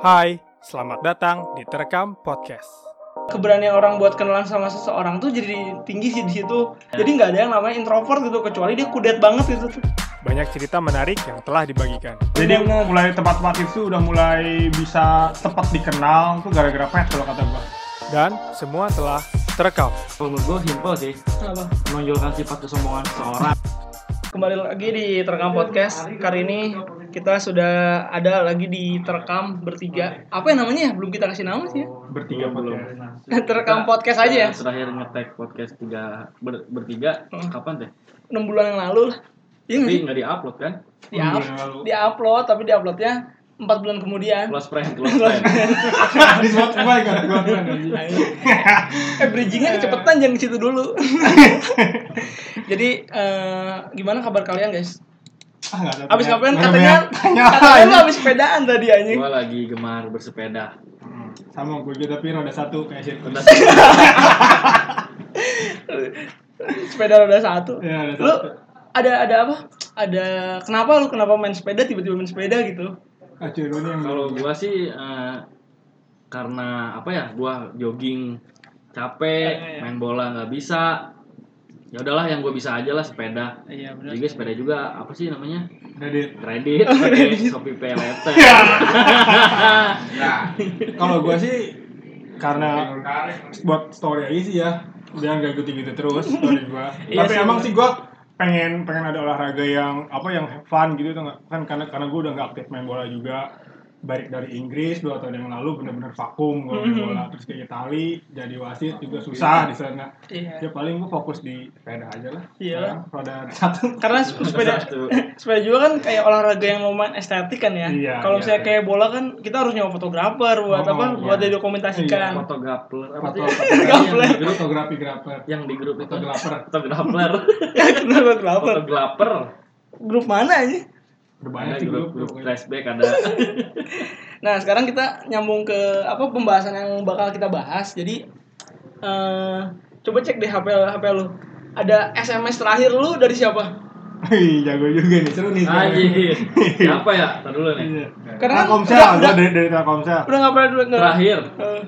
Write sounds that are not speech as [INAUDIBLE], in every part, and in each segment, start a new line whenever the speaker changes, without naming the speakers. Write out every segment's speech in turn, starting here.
Hai, selamat datang di Terekam Podcast.
keberanian orang buat kenalan sama seseorang tuh jadi tinggi sih di situ. Jadi nggak ada yang namanya introvert gitu kecuali dia kudet banget gitu.
Banyak cerita menarik yang telah dibagikan.
Jadi mulai tempat-tempat itu udah mulai bisa tepat dikenal tuh gara-gara pet kalau kata gua.
Dan semua telah terekam.
Kalau menurut gue simple sih,
Kenapa?
menonjolkan sifat kesombongan seseorang.
Kembali lagi di terekam podcast. Kali ini kita sudah ada lagi di terekam bertiga. Apa yang namanya ya? Belum kita kasih nama sih ya.
Bertiga
Belum. [LAUGHS]
terekam podcast aja ya.
Terakhir ngetek podcast tiga ber- bertiga,
Hmm.
kapan teh?
6 bulan yang lalu lah. Iya nggak
nggak diupload kan?
Di, up,
Enam lalu.
di upload tapi di uploadnya 4 bulan kemudian.
Close friend, [LAUGHS] close friend.
Di Spotify kan gua bilang anjing.
eh bridgingnya kecepatan jangan ke situ dulu. [LAUGHS] Jadi eh, gimana kabar kalian guys?
Ah, ada.
Abis ngapain katanya?
tanya.
Katanya lu abis sepedaan tadi anjing.
Gue lagi gemar bersepeda.
Hmm, Sama gue juga tapi roda satu kayak sirkus.
Udah [LAUGHS]
Sepeda roda satu.
Iya, roda
Lu
satu.
ada ada apa? Ada kenapa lu kenapa main sepeda tiba-tiba main sepeda gitu?
Yang
kalau gua sih eh, karena apa ya? Gua jogging capek,
Iya, iya.
main bola nggak bisa. Ya udahlah yang gue bisa aja lah sepeda.
Iya
Juga sepeda juga apa sih namanya?
kredit.
Kredit, [LAUGHS]
kredit.
Shopee Pay Later.
Nah, kalau gue sih karena buat story aja sih ya biar gak gitu-gitu terus story gue
Iya
tapi
sih,
emang
bener.
sih gue pengen pengen ada olahraga yang apa yang fun gitu tuh kan karena karena gue udah nggak aktif main bola juga balik dari Inggris dua tahun yang lalu bener-bener vakum gue
Mhm.
bola terus ke Itali jadi wasit juga susah di sana
Iya.
ya paling gue fokus di sepeda aja lah
Iya.
Sekarang roda satu
Karena sepeda
Satu.
sepeda juga kan kayak olahraga yang lumayan estetik kan ya.
Iya,
Kalau
iya,
misalnya
iya.
kayak bola kan kita harus nyawa fotografer buat
Oh,
apa?
iya.
Buat didokumentasikan.
Fotogapler apa
Foto- [LAUGHS]
sih?
Fotogapler.
Yang di grup
fotografi grafer
yang di grup itu
Fotografer.
Fotografer? [LAUGHS]
Fotogapler.
Grup mana aja?
Udah banyak
Ada
sih
grup
grup
grup flashback ada. [LAUGHS]
Nah, sekarang kita nyambung ke apa pembahasan yang bakal kita bahas. Jadi eh coba cek deh HP HP lu. Ada SMS terakhir lu dari siapa?
Wih, jago juga nih, seru nih.
Anjir. [LAUGHS] Siapa ya? Tar dulu nih.
Iya.
Karena kan
Telkomsel,
udah-
dari dari Telkomsel.
Udah nggak pernah dulu nggak.
Terakhir
Eh,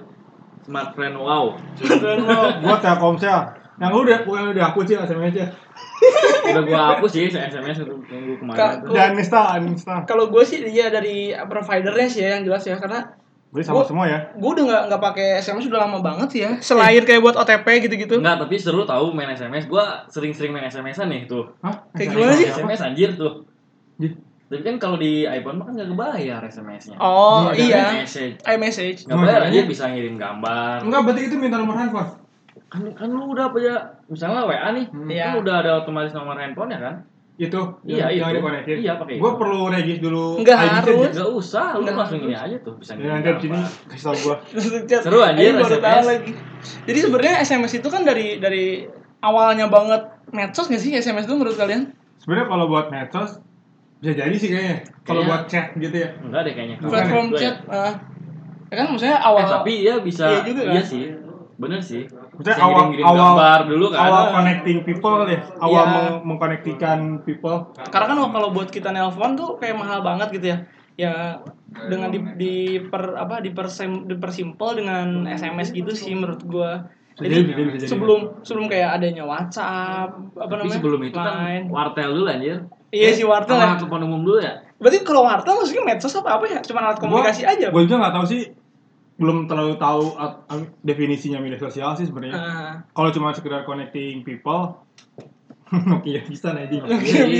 Smart Friend Wow.
beneran mau.
Gua Telkomsel. Yang lu udah bukan udah aku sih SMS-nya.
Udah gua hapus sih SMS untuk minggu kemarin. Tuh.
Dan install, uninstall.
Kalau gue sih dia dari providernya sih ya yang jelas ya karena
Gue sama
Gua-
semua ya.
gue udah nggak nggak pakai SMS udah lama banget sih ya. Selain kayak buat OTP gitu-gitu.
Enggak, tapi seru tahu main SMS. Gua sering-sering main SMS-an nih tuh.
Hah?
Kayak
SMS
gimana sih?
SMS anjir tuh.
Ih,
Tapi kan kalau di iPhone mah kan nggak kebayar SMS-nya.
Oh
Iya,
iya.
Message.
iMessage.
Nggak bayar aja bisa ngirim gambar.
Enggak, berarti itu minta nomor handphone.
Kan kan lu udah punya misalnya WA nih.
Hmm.
Iya.
Kan udah ada otomatis nomor handphone ya kan?
Itu
Iya,
yang, yang
itu.
dikonekin.
Iya, pakai
Gua perlu regis dulu
Nggak
ID
harus.
aja.
Enggak usah, lu
Nggak
langsung ini aja tuh bisa
Ya nanti abis ini
gambar.
kasih tau gua. [LAUGHS]
Seru anjir,
Ini baru
SMS.
tahu lagi. Jadi sebenarnya SMS itu kan dari dari awalnya banget medsos nggak sih SMS itu menurut kalian?
Sebenarnya kalau buat medsos bisa jadi sih kayaknya. Kalau buat chat gitu ya.
Enggak deh kayaknya.
Platform
ya?
chat. ah. ya kan maksudnya awal.
Eh, tapi ya bisa
Iya juga kan?
iya sih. Bener sih.
Maksudnya
Bisa
awal
ngirim-ngirim
awal
gambar dulu kan.
awal connecting people kali ya. Awal
Iya.
meng- mengkonektikan people.
Karena kan kalau buat kita nelpon tuh kayak mahal banget gitu ya. Ya dengan di, di per apa di persem, dipersimpel dengan SMS gitu sih menurut gua. Jadi
jadi, bisa jadi, bisa jadi.
sebelum sebelum kayak adanya WhatsApp apa
Tapi
namanya?
sebelum itu kan wartel dulu anjir.
Iya sih wartel ya.
Sama telepon umum dulu ya.
Berarti kalau wartel maksudnya medsos apa apa ya? Cuma alat komunikasi aja.
Gue juga nggak tahu sih, belum terlalu tahu at- definisinya media sosial sih sebenarnya.
Ah.
Kalau cuma sekedar connecting people, [LAUGHS] Nokia bisa nih.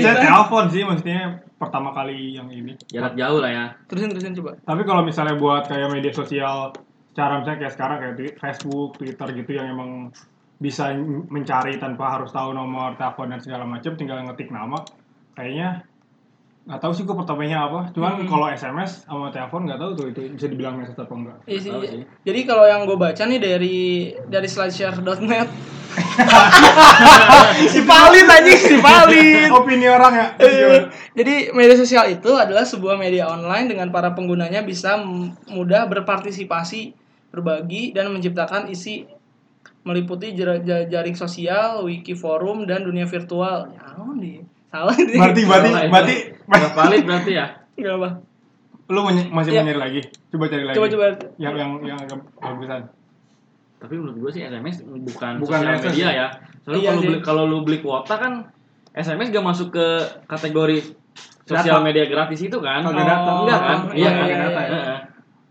Saya telepon sih maksudnya pertama kali yang ini.
Jarak jauh lah ya.
terusin terusin coba.
Tapi kalau misalnya buat kayak media sosial, cara misalnya kayak sekarang kayak Facebook, Twitter gitu yang emang bisa mencari tanpa harus tahu nomor telepon dan segala macam, tinggal ngetik nama, kayaknya nggak tahu sih gue pertamanya apa. Cuman
Hmm.
kalau SMS sama telepon nggak tahu tuh itu bisa dibilang message apa enggak.
Iya sih.
Sih.
Jadi kalau yang gue baca nih dari dari slideshare.net [LAUGHS] si Palit anjing si Palit.
Opini orang ya.
Eh, Jadi media sosial itu adalah sebuah media online dengan para penggunanya bisa mudah berpartisipasi, berbagi dan menciptakan isi meliputi jar- jar- jaring sosial, wiki forum dan dunia virtual. Ya, salah [LAUGHS] ini.
berarti berarti berarti
Nggak valid berarti ya.
Enggak apa.
Lu menye- masih
Iya.
mau nyari lagi? Coba cari lagi.
Coba coba.
Yang yang yang agak bagusan.
Tapi menurut gue sih SMS bukan,
Bukan
sosial
SMS
media
ya?
ya. Soalnya
Iya
kalau beli kalau lu beli kuota kan SMS gak masuk ke kategori sosial
Data.
media gratis itu kan?
Kagak data.
Enggak kan?
Oh,
Iya
iya,
kan?
iya, iya.
Heeh.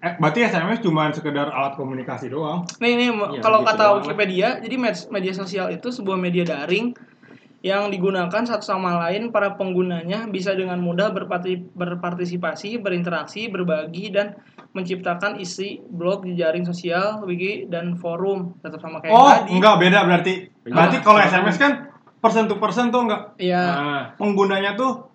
Eh, berarti SMS cuma sekedar alat komunikasi doang.
Nih nih
Iya,
kalau
gitu
kata
doang.
Wikipedia, jadi med- media sosial itu sebuah media daring yang digunakan satu sama lain para penggunanya bisa dengan mudah berparti- berpartisipasi, berinteraksi, berbagi dan menciptakan isi blog di jaring sosial, wiki dan forum tetap sama kayak
oh,
tadi.
enggak beda berarti.
Beda.
Berarti kalau? SMS kan person to person tuh enggak
Iya.
Nah,
penggunanya tuh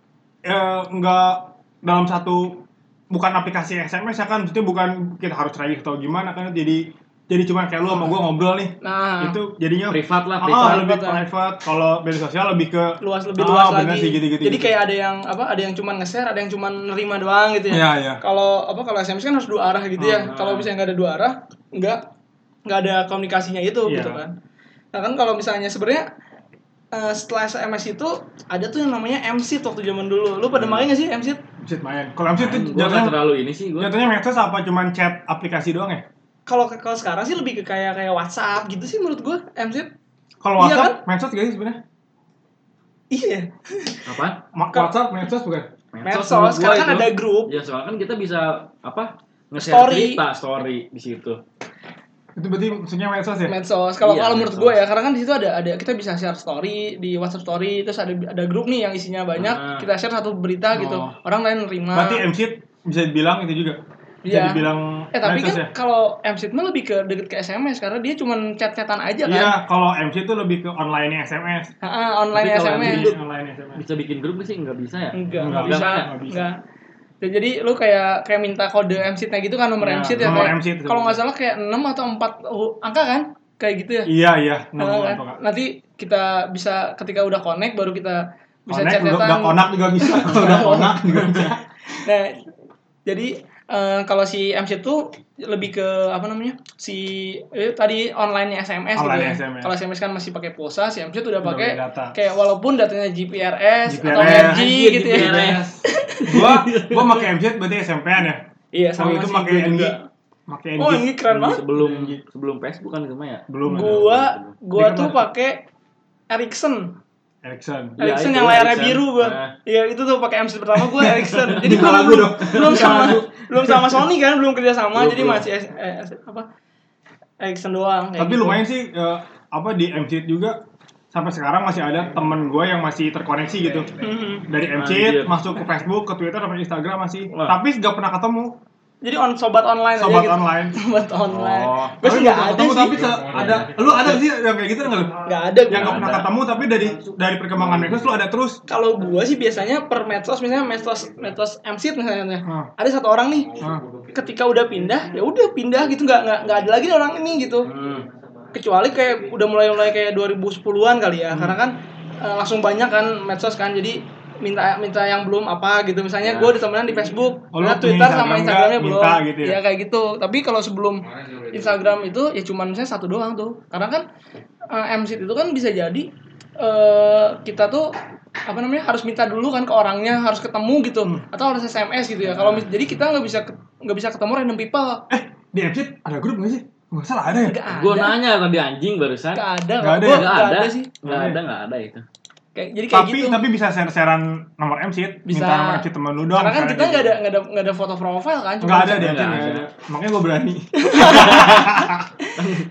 eh, enggak dalam satu bukan aplikasi SMS ya kan, itu bukan kita harus register atau gimana kan jadi jadi cuma kayak lu sama gua ngobrol nih.
Nah,
Itu jadinya
privat lah,
Ah,
privat.
lebih
Privat.
private. Kalau media sosial lebih ke
luas lebih
Ah,
luas lagi.
sih, gitu-gitu,
Jadi
gitu.
kayak ada yang apa? Ada yang cuma nge-share, ada yang cuma nerima doang gitu ya.
Iya, iya.
Kalau apa kalau SMS kan harus dua arah gitu ya.
Ah.
Kalau misalnya nggak ada dua arah, nggak nggak ada komunikasinya itu
Iya.
gitu kan. Nah kan kalau misalnya sebenarnya eh, setelah SMS itu ada tuh yang namanya MC waktu zaman dulu. Lu pada main nggak sih MC?
Bisa main. Kalau MC itu
Gue gak
jatuhnya
terlalu ini sih gue.
jatuhnya medsos apa cuman chat aplikasi doang ya?
Kalau kalau sekarang sih lebih ke kayak kayak WhatsApp gitu sih menurut gua MC.
Kalau
Iya
WhatsApp, medsos gak sih sebenarnya?
Iya.
Apa?
WhatsApp, medsos bukan?
Medsos.
gua
Sekarang kan
itu.
ada grup.
Ya soalnya kan kita bisa apa? Nge-share
Story.
cerita story di situ.
Itu berarti maksudnya medsos ya?
medsos kalau
Iya,
kalau menurut
medsos.
gue ya karena kan di situ ada ada kita bisa share story di WhatsApp story terus ada ada grup nih yang isinya banyak
Ah.
kita share satu berita gitu
Oh.
orang lain nerima
Berarti MC bisa dibilang itu juga. Bisa
Iya.
dibilang
eh tapi
medsos
kan
ya?
kalau MC mah lebih ke deket ke SMS karena dia cuma chat-chatan aja kan
Iya, kalau MC itu lebih ke online SMS.
Ah, ah, online
Tapi
SMS
Jadi online SMS.
Bisa bikin grup gak sih? Enggak bisa ya?
enggak
Enggak,
enggak bisa
enggak,
enggak bisa.
enggak Dan jadi lu kayak kayak minta kode MC-nya gitu kan nomor
Iya,
MC ya
nomor
kayak
MC itu
kalau nggak salah kayak 6 atau 4 angka kan kayak gitu ya
Iya, iya.
Nah,
Nomor
kan? nanti kita bisa ketika udah connect baru kita bisa
Connect, udah,
chat-chatan
udah konak juga bisa. [LAUGHS] udah konak juga bisa.
Nah, jadi eh, kalau si MC itu lebih ke apa namanya? Si eh, tadi online SMS
Online
gitu ya.
SMS.
Kalau SMS kan masih pakai pulsa, si MC itu udah pakai kayak walaupun datanya GPRS, atau
GPRS,
RG
anjir,
gitu ya. [LAUGHS]
Gua gua pakai MC berarti SMP-an ya.
Iya,
Sama itu pakai
juga.
Pakai
Oh,
NG.
ini keren banget.
Sebelum sebelum Facebook kan itu mah ya.
Belum.
Gua gua tuh pakai Ericsson.
Ericsson.
Iya,
Ericsson
itu
yang layarnya
Ericsson.
biru gua.
Nah.
Iya, itu tuh pakai MC pertama gua [LAUGHS] Ericsson. Jadi gua
lagu
belum,
dong.
belum sama belum sama Sony kan, belum kerja sama, jadi
belum.
masih eh, S- apa? Ericsson doang
Tapi
gitu.
lumayan sih eh, apa di MC juga sampai sekarang masih ada temen gue yang masih terkoneksi gitu.
Mhm.
Dari MC
Anjir.
masuk ke Facebook, ke Twitter, sampai Instagram masih.
Wah.
Tapi nggak pernah ketemu.
Jadi on sobat online
Sobat
aja gitu.
online. [LAUGHS]
Sobat online.
Oh.
Gue sih
Tapi
nggak
nggak
ada
ketemu,
sih.
Tapi se- ada. Lu ada sih yang kayak gitu nggak lu?
Nggak ada.
Yang
gua.
nggak pernah ketemu tapi dari dari perkembangan medsos lu ada terus.
Kalau gue sih biasanya per medsos misalnya medsos medsos MC misalnya
Hmm.
ada satu orang nih
Hmm.
ketika udah pindah ya udah pindah gitu nggak nggak nggak ada lagi nih orang ini gitu
Hmm.
kecuali kayak udah mulai mulai kayak 2010-an kali ya karena kan eh, langsung banyak kan medsos kan jadi minta minta yang belum apa gitu misalnya
Ya.
gue ditemenan di Facebook
Oh,
nah, Twitter sama
Instagram
Instagramnya belum
Minta gitu ya?
kayak gitu tapi kalau sebelum Instagram itu ya cuman misalnya satu doang tuh karena kan eh, MC itu kan bisa jadi eh, kita tuh apa namanya harus minta dulu kan ke orangnya harus ketemu gitu
Hmm.
atau harus SMS gitu ya kalau mis- jadi kita nggak bisa nggak bisa ketemu random people
Eh, di MC ada grup nggak sih? Nggak salah ada ya?
ada
Gue nanya tadi anjing barusan.
nggak ada
Nggak ada ya?
Nggak
nggak
ada.
ada sih
Nggak ada, nggak ada itu.
Kayak jadi kayak
Tapi
gitu
tapi bisa share-sharean nomor MC,
Bisa.
minta nomor MC temen lu dong.
karena kan kita
gitu.
nggak ada nggak ada nggak ada foto profile kan
Nggak ada
Nggak ada.
Makanya gue berani. [LAUGHS]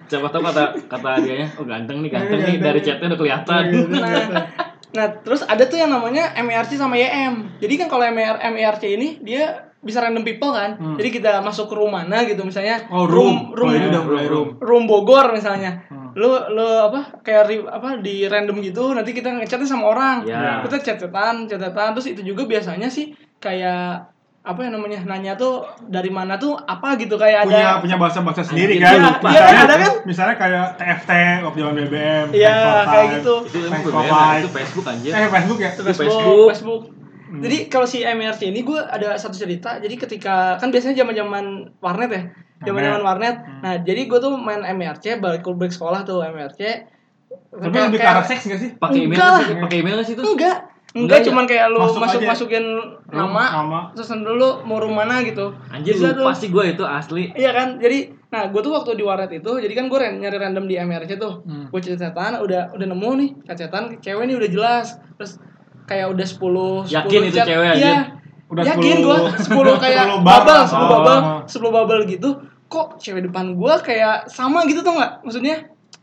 Siapa tahu kata kata dianya, oh ganteng nih, ganteng
Iya,
nih dari chatnya udah kelihatan.
nah, nah terus ada tuh yang namanya MERC sama YM jadi kan kalau MER, MERC ini dia bisa random people kan
Hmm.
jadi kita masuk ke room mana gitu misalnya
Oh, room.
room
Kalau ini udah
room,
mulai
room.
room.
room Bogor misalnya
Hmm.
Lu lu apa kayak ri- apa di random gitu nanti kita ngechatnya sama orang
Ya.
kita chat-chatan chat-chatan terus itu juga biasanya sih kayak apa yang namanya nanya tuh dari mana tuh apa gitu kayak
punya
ada
punya bahasa bahasa sendiri kan.
iya,
misalnya,
iya, ada kan?
Misalnya kayak TFT waktu zaman BBM.
Iya, kayak
time.
gitu.
Itu
five.
itu Facebook anjir.
Eh Facebook ya?
Itu Facebook,
Facebook.
Facebook.
Hmm.
Jadi kalau si MRC ini gue ada satu cerita. Jadi ketika kan biasanya zaman-zaman warnet ya, zaman-zaman warnet.
Hmm.
Nah jadi gue tuh main MRC, balik break sekolah tuh MRC.
Tapi lebih ke arah seks gak sih?
Pakai email. Pakai email sih itu?
Enggak. Enggak,
Enggak,
cuman kayak lu
Masuk
masuk
aja.
masukin nama,
nama.
terus dulu mau room mana gitu.
Anjir
Bisa
lupa
tuh.
sih gue itu asli.
Iya kan, jadi nah gue tuh waktu di waret itu, jadi kan gue nyari random di MRC tuh,
Hmm.
gue cecetan udah udah nemu nih, cecetan cewek nih udah jelas, terus kayak udah 10 10
Yakin itu
chat.
cewek aja?
Iya.
Udah
yakin
10
gue 10 kayak
10 bar
bubble,
lah.
10
Oh.
bubble, 10 bubble gitu. Kok cewek depan gue kayak sama gitu tau nggak? Maksudnya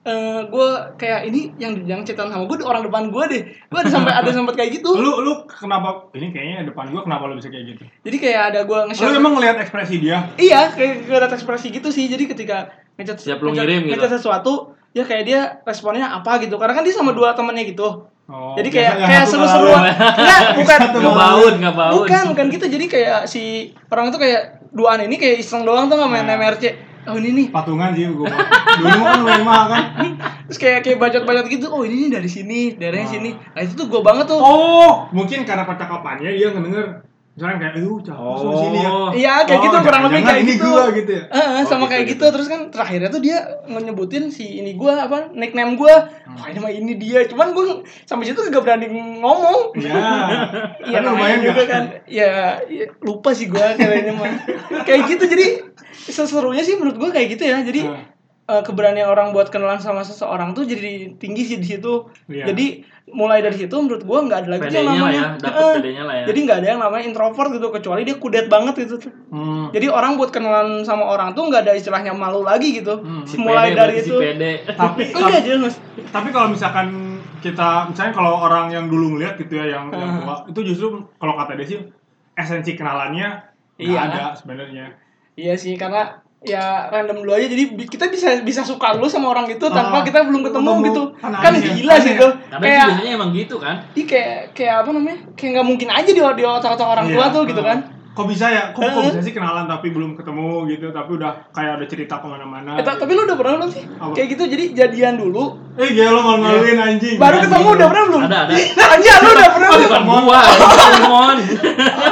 eh gue kayak ini yang yang cetan sama gue orang depan gue deh. Gue ada sampai ada sempat kayak gitu.
Lu lu kenapa ini kayaknya depan gua kenapa lu bisa kayak gitu?
Jadi kayak ada gue
Lu
nge-share
emang ngeliat ekspresi dia?
Iya, kayak ada ekspresi gitu sih. Jadi ketika ngechat
Siap lu ngirim gitu.
ngechat sesuatu, ya kayak dia responnya apa gitu. Karena kan dia sama dua temennya gitu.
Oh,
Jadi kayak kayak seru-seruan. Enggak, bukan
Nggak
malah-
baut, nggak baut.
Bukan, bukan gitu. Jadi kayak si orang itu kayak duaan ini kayak iseng doang tuh nggak main
Nah.
MRC. Oh ini nih.
patungan sih gua. Dulu kan lumayan mahal kan.
Terus kayak kayak bacot-bacot gitu. Oh ini nih dari sini, daerahnya
Nah.
sini. Nah itu tuh gue banget tuh.
Oh, mungkin karena percakapannya dia ngedenger misalnya kayak, "Aduh, cakep oh. sini ya."
Oh.
Iya, kayak gitu kurang lebih kayak
ini
gitu.
gua gitu ya.
Heeh,
Oh,
sama
gitu,
kayak
gitu.
gitu. terus kan terakhirnya tuh dia nyebutin si ini gua apa nickname gua
Hmm.
wah ini mah ini dia cuman gua sampai situ gak berani ngomong
Iya. [LAUGHS]
Iya
Kan
namanya
lumayan
juga kan ya, ya, lupa sih gua kayaknya mah kayak gitu jadi seserunya sih menurut gua kayak gitu ya jadi
Nah.
Eh, keberanian orang buat kenalan sama seseorang tuh jadi tinggi sih di situ
Iya.
jadi mulai dari situ menurut gua nggak ada lagi yang namanya
ya, lah ya.
jadi nggak ada yang namanya introvert gitu kecuali dia kudet banget gitu tuh
Hmm.
jadi orang buat kenalan sama orang tuh nggak ada istilahnya malu lagi gitu.
Hmm.
Si
Mulai
PD,
dari itu.
Si PD.
Tapi
Enggak jelas.
tapi kalau misalkan kita misalnya kalau orang yang dulu ngeliat gitu ya yang, yang tua [LAUGHS] itu justru kalau kata dia sih esensi kenalannya nggak
Iya.
ada sebenarnya.
Iya sih karena ya random dulu aja jadi kita bisa bisa suka lu sama orang itu tanpa
Ah,
kita belum ketemu
ketemu.
gitu.
Kan
Kan
aneh
gila sih itu. Kayak
biasanya emang gitu kan.
Ih, kayak kayak apa namanya? Kayak nggak mungkin aja di di otak-otak orang tua
Iya.
tuh gitu
Hmm.
kan.
Kok bisa ya? Kok, kok
Heeh.
bisa sih kenalan tapi belum ketemu gitu? Tapi udah kayak ada cerita ke
mana-mana. Eh,
gitu.
tapi lu udah pernah belum sih?
Apa?
Kayak gitu jadi jadian dulu
Eh gila lo malu-maluin anjing.
baru
Gitu.
ketemu udah pernah belum?
Ada, ada.
Anjir [LAUGHS] lu udah pernah belum?
Bukan gua, [LAUGHS] itu Mon.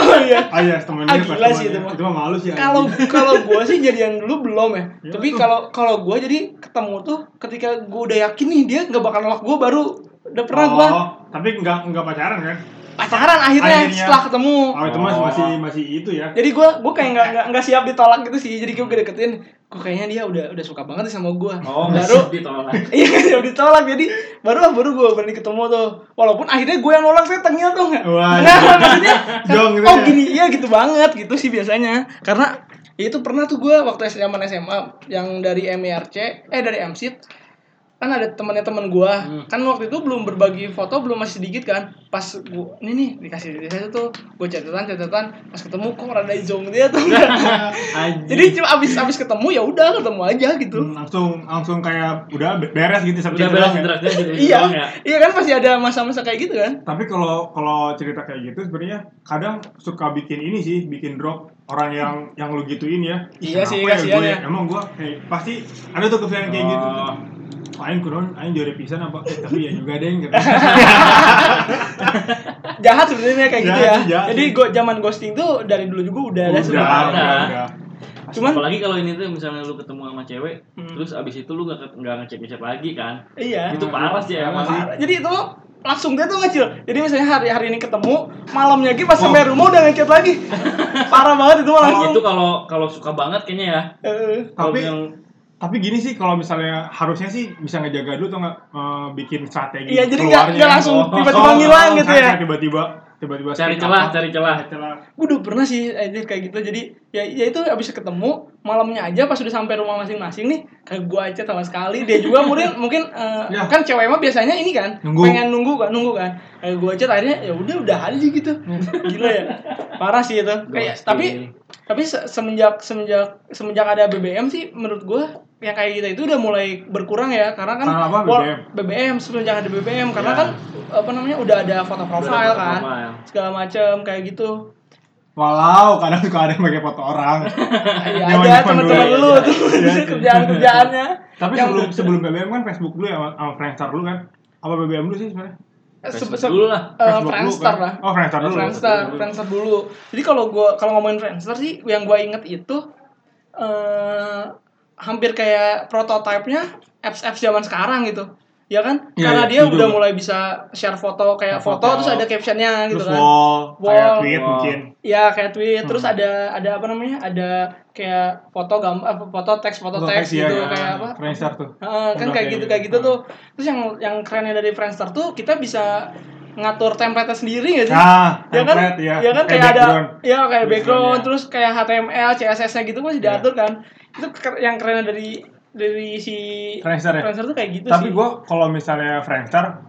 Oh iya.
Ah iya, temen
Ah,
dia
gila sih itu.
Itu mah malu sih. anjing.
kalau kalau gue sih jadian dulu belum ya,
Ya,
tapi kalau kalau gue jadi ketemu tuh ketika gue udah yakin nih dia nggak bakal nolak gue baru udah pernah gue
Oh, tapi enggak enggak pacaran kan?
Pacaran akhirnya,
Akhirnya.
setelah ketemu
Oh, itu mas
Oh.
masih masih itu ya.
jadi gue gue kayak nggak nggak nggak siap ditolak gitu sih jadi gue deketin gue kayaknya dia udah udah suka banget nih sama gue
Oh,
baru
baru ditolak. [LAUGHS]
iya nggak siap ditolak jadi baru baru gue berani ketemu tuh walaupun akhirnya gue yang nolak saya tengil tuh nggak
Wah,
nggak
iya.
maksudnya [LAUGHS]
Dong, gitu
oh
ya.
gini iya gitu banget gitu sih biasanya karena ya itu pernah tuh gue waktu zaman SMA yang dari MIRC eh dari MSIT kan ada temannya teman gue
Hmm.
kan waktu itu belum berbagi foto belum masih sedikit kan pas gua ini nih dikasih dikasih tuh gue catatan catatan pas ketemu kok rada zong dia tuh [LAUGHS]
Anjing.
jadi cuma abis abis ketemu ya udah ketemu aja gitu
Hmm, langsung langsung kayak udah be- beres gitu
udah
subjek
beres
doang ya.
interaksinya gitu
iya
ya.
iya kan pasti ada masa-masa kayak gitu kan
Tapi kalau kalau cerita kayak gitu sebenarnya kadang suka bikin ini sih, bikin drop orang yang yang lu gituin ya.
Iya sih, kasihan
gue
ya.
Emang gua kayak pasti ada tuh kepikiran kayak gitu. Aing kurang, aing jari pisan apa? Eh, tapi ya juga deh. Gitu. [LAUGHS]
jahat sebenarnya kayak gitu ya
jahat
jadi go, zaman ghosting tuh dari dulu juga udah ada sebenarnya
udah, udah.
Cuman-
apalagi kalau ini tuh misalnya lu ketemu sama cewek,
Hmm.
terus abis itu lu gak nggak ngecek ngecek lagi kan?
iya
Itu parah sih emang.
sih.
Jadi itu langsung dia tuh ngecil jadi misalnya hari hari ini ketemu malamnya lagi pas
Oh.
sampai rumah udah ngechat lagi [LAUGHS] parah banget itu langsung
Itu kalau kalau suka banget kayaknya ya.
Eh,
Kalau
Tapi-
yang
Tapi gini sih kalau misalnya harusnya sih bisa ngejaga dulu tuh nggak eh, bikin strategi
Iya, jadi nggak-
keluarnya.
nggak langsung
Oh,
tiba-tiba
oh,
ngilang
oh,
gitu ya.
Tiba-tiba tiba-tiba
cari celah, cari celah.
celah.
gue udah pernah sih anjir kayak gitu jadi ya ya itu abis ketemu malamnya aja pas udah sampai rumah masing-masing nih kayak gue aja sama sekali dia juga [LAUGHS] mungkin mungkin eh,
Ya.
kan cewek mah biasanya ini kan
Nunggu.
pengen nunggu kan nunggu kan kayak gue aja akhirnya ya udah udah aja gitu gila ya parah sih itu kayak tapi tapi se- semenjak semenjak semenjak ada BBM sih menurut gue yang kayak gitu itu udah mulai berkurang ya karena kan
Karena apa, BBM?
BBM semenjak ada BBM karena
Ya.
kan apa namanya udah ada foto profile
ada
kan
profile.
segala macam kayak gitu
Walau kadang suka ada yang pakai foto orang. [LAUGHS]
Iya ada
zaman
teman-teman
dulu.
lu
Iya,
tuh
iya, iya.
kerjaan kerjaannya.
Tapi sebelum sebelum BBM kan Facebook dulu ya sama, Friendster dulu kan. Apa BBM dulu sih sebenarnya?
Facebook dulu lah.
Facebook dulu
Friendster
kan?
lah.
Oh, Friendster dulu.
Friendster, Friendster dulu. Jadi kalau gua kalau ngomongin Friendster sih yang gua inget itu eh hampir kayak prototipenya apps-apps zaman sekarang gitu. ya kan
Iya,
karena
iya,
dia udah mulai bisa share foto kayak foto,
foto.
terus ada captionnya gitu
terus
kan
wall, kayak
Wall.
tweet
Wall.
mungkin
ya kayak tweet terus
Hmm.
ada ada apa namanya ada kayak foto gambar apa, foto teks foto
Foto
teks
teks, iya,
gitu
iya.
kayak apa
Friendster tuh
Heeh, kan
Udah
kayak
kayak
gitu
gitu.
kayak gitu
Hmm.
tuh terus yang yang kerennya dari Friendster tuh kita bisa ngatur template sendiri gak sih
nah
ya kan
template, ya
ya kan kayak, ada
background.
ya kayak background
Background, ya.
terus kayak HTML CSS nya gitu masih
Iya.
diatur kan itu yang keren dari dari si
Friendster ya
Friendster tuh kayak gitu
tapi
sih
gue kalau misalnya Friendster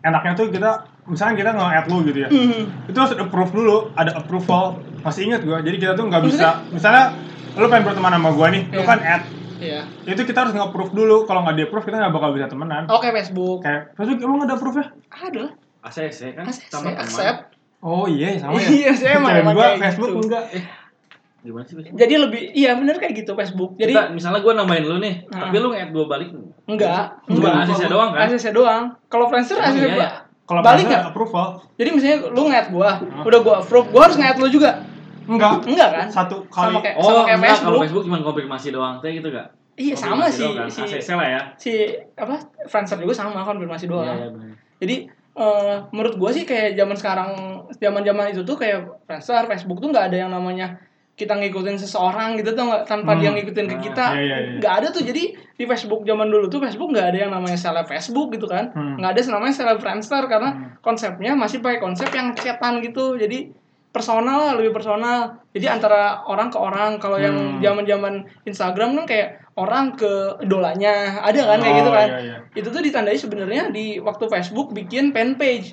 enaknya tuh kita misalnya kita nge-add lu gitu ya
Mhm.
itu harus approve dulu ada approval masih ingat gue jadi kita tuh nggak bisa misalnya lu pengen berteman sama gue nih lu
Iya.
kan add
Iya.
itu kita harus nge-approve dulu kalau nggak di-approve kita nggak bakal bisa temenan
Oke Facebook.
kayak Facebook emang ada approve ya
Ada lah.
ACC kan
ACC,
sama teman.
accept.
oh iya sama ya
Iya, saya emang-
gua Facebook
gitu.
enggak
Gimana sih? Facebook?
Jadi lebih iya bener kayak gitu Facebook. Jadi
Kita, misalnya gue nambahin lu nih,
Nah.
tapi lu nge-add gue balik.
enggak,
Cuma
enggak.
ACC doang kan?
ACC doang. Kalau Friendster ACC
iya
ba-
ya?
kalau
balik
Friendster
nggak?
approval
Jadi misalnya lu nge-add gua, udah gua approve, gua harus nge-add lu juga.
enggak
Enggak kan?
satu kali
Sama kayak
Oh,
sama kayak
enggak,
Facebook.
kalau Facebook cuma konfirmasi doang, kayak gitu gak?
Iya sama sih
kan?
si
ACC lah ya.
si apa Friendster juga sama konfirmasi doang.
Iya, iya benar.
Jadi eh, menurut gua sih kayak zaman sekarang zaman-zaman itu tuh kayak Friendster, Facebook tuh nggak ada yang namanya kita ngikutin seseorang gitu tuh nggak tanpa
Hmm.
dia ngikutin ke
Nah,
kita
iya, iya, iya.
nggak ada tuh jadi di Facebook zaman dulu tuh Facebook nggak ada yang namanya seleb Facebook gitu kan
Hmm.
nggak ada yang namanya seleb Friendster karena konsepnya masih pakai konsep yang chatan gitu jadi personal lah lebih personal jadi antara orang ke orang kalau yang
Hmm.
zaman-zaman Instagram kan kayak orang ke idolanya ada kan kayak gitu
Oh,
kan
iya, iya.
itu tuh ditandai sebenarnya di waktu Facebook bikin fan page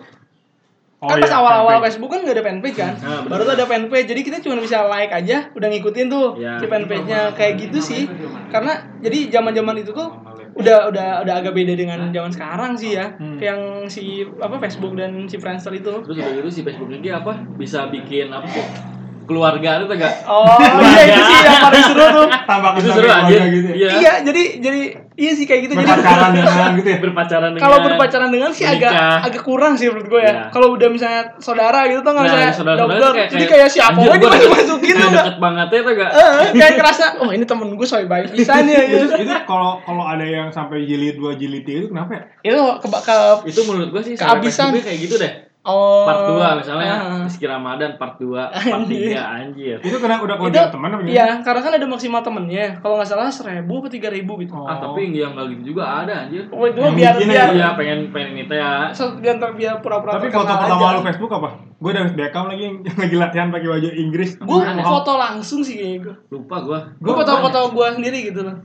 Oh,
kan
iya,
pas awal-awal
fanpage.
Facebook kan gak ada fanpage kan
Nah,
baru tuh ada fanpage jadi kita cuma bisa like aja udah ngikutin tuh
Ya.
si fanpage-nya kayak gitu sih karena jadi zaman-zaman itu tuh udah udah udah agak beda dengan zaman sekarang sih ya
Hmm.
yang si apa Facebook dan si Friendster itu
Terus udah gitu si Facebook ini apa? Bisa bikin apa sih? Keluarga itu gak?
oh iya itu sih yang paling seru tuh
tambah
Itu seru anjir.
gitu ya
Iya.
iya jadi jadi iya sih kayak gitu jadi
berpacaran [LAUGHS] dengan gitu ya
Berpacaran dengan
kalau berpacaran dengan sih agak agak kurang sih menurut gue ya.
Iya.
Kalau udah misalnya saudara gitu tuh nggak
Nah,
misalnya
saudara-saudara
dokter, jadi kayak siapa aja dimasukin
deket-
masukin tuh nggak.
deket banget ya tuh gak?
Eh, kayak kerasa, oh ini temen gue soal baik bisa nih ya.
itu
Gitu.
itu kalau kalau ada yang sampai jilid dua jilid tiga itu kenapa ya
Itu ke, ke
Itu menurut gua sih
Kehabisan.
kayak gitu deh.
Oh
Part 2 misalnya. Rizky Ramadan part 2, [LAUGHS] part 3 anjir.
itu kena udah kewajiban teman apa
iya karena kan ada maksimal temennya kalau nggak salah seribu atau tiga ribu gitu
Oh.
Ah, tapi yang enggak gitu juga ada anjir.
oh itu mah
Yang
biar biar
Iya, pengen pengen itu ya.
so- biar biar pura-pura
tapi foto pertama
aja.
lu Facebook apa gue David Beckham lagi [LAUGHS] yang lagi latihan pakai baju Inggris
gue foto langsung sih kayaknya gue
Lupa gua.
gue foto-foto gue sendiri gitu loh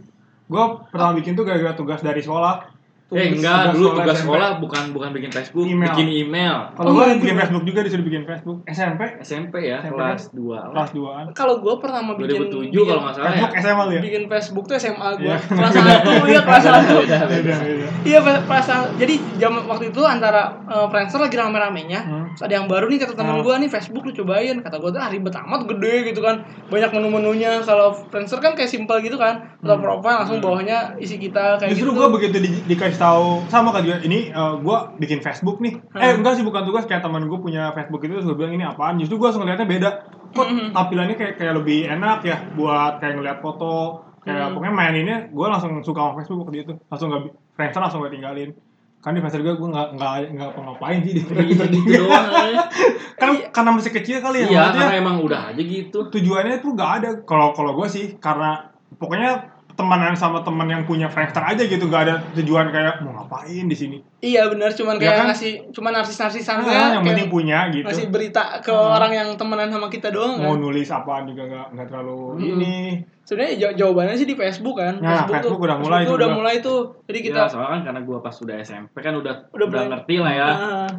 gue pernah bikin tuh gara-gara tugas dari sekolah
Eh
Tugas-
enggak,
tugas
dulu
sekolah
tugas
SMP.
sekolah bukan bukan bikin Facebook,
Email.
bikin email.
kalau
Oh,
gue
gitu.
bikin Facebook juga disuruh bikin Facebook SMP
SMP ya,
SMP
kelas 2.
kelas 2an
kalau gue pertama bikin
2007
bikin-
kalau nggak salah ya.
Facebook SMA lu ya
bikin Facebook tuh SMA gue
Iya.
kelas satu ya kelas satu
Beda, beda.
beda beda
Iya pas, pas jadi jam waktu itu antara uh, Friendster lagi rame-ramenya
Hmm.
Terus ada yang baru nih kata temen
Hmm.
gue nih Facebook lu cobain kata gue tuh ah, ribet amat gede gitu kan banyak menu-menunya kalau Friendster kan kayak simpel gitu kan foto profile langsung bawahnya isi kita kayak
Justru
gitu
gue begitu di, dikasih tahu sama kan juga ini gue bikin Facebook nih. Eh
Hmm.
enggak sih bukan tugas kayak teman gue punya Facebook itu terus gue bilang ini apaan. Justru gue langsung ngeliatnya beda. Kok
Hmm.
tampilannya kayak kayak lebih enak ya buat kayak ngeliat foto. Kayak
Hmm.
pokoknya maininnya gue langsung suka sama Facebook waktu itu. Langsung gak Friendster langsung gue tinggalin. Kan di Friendster juga gue nggak nggak nggak apa ngapain sih di
Iya, gitu
juga.
doang. aja. [LAUGHS]
kan karena masih kecil kali ya.
Iya, karena emang udah aja gitu.
tujuannya tuh gak ada kalau kalau gue sih karena pokoknya temanan sama teman yang punya Friendster aja gitu gak ada tujuan kayak mau ngapain di sini
iya benar cuman
Ya
kayak
kan?
ngasih cuman narsis-narsisan
Ah,
kayak
yang
kayak
penting punya gitu
ngasih berita ke
Hmm.
orang yang temenan sama kita doang
mau
kan
nulis apaan juga gak, nggak terlalu
Hmm.
ini
sebenarnya jaw- jawabannya sih di Facebook kan
Nah, Facebook udah mulai
tuh
itu
udah mulai tuh jadi kita
Kita soalnya kan karena gua pas udah SMP kan udah
Udah
udah, ngerti lah ya.
Ah.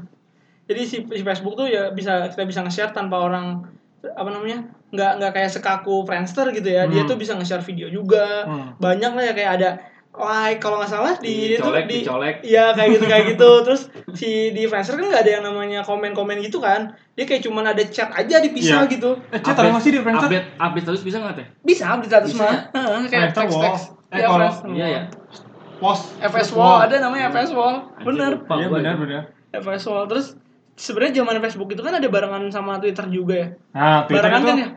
jadi si, si Facebook tuh ya bisa kita bisa nge-share tanpa orang apa namanya nggak nggak kayak sekaku Friendster gitu ya dia
Hmm.
tuh bisa nge-share video juga
Hmm.
banyak lah ya kayak ada like kalau nggak salah di itu
Dicolek,
di
dicolek.
Iya kayak gitu kayak gitu [LAUGHS] terus si di Friendster kan nggak ada yang namanya komen-komen gitu kan dia kayak cuman ada chat aja dipisah
Iya.
gitu
eh chat nggak sih di Friendster
Update update terus bisa nggak teh?
bisa di status
Bisa
mah
ya?
Heeh, [LAUGHS] kayak
wall.
teks
Eh,
Iya,
Iya ya.
post
FS wall ada namanya FS wall bener
iya benar
itu.
benar
FS wall terus sebenarnya zaman Facebook itu kan ada barengan sama Twitter juga ya
nah Twitter
barengan
itu
kan ya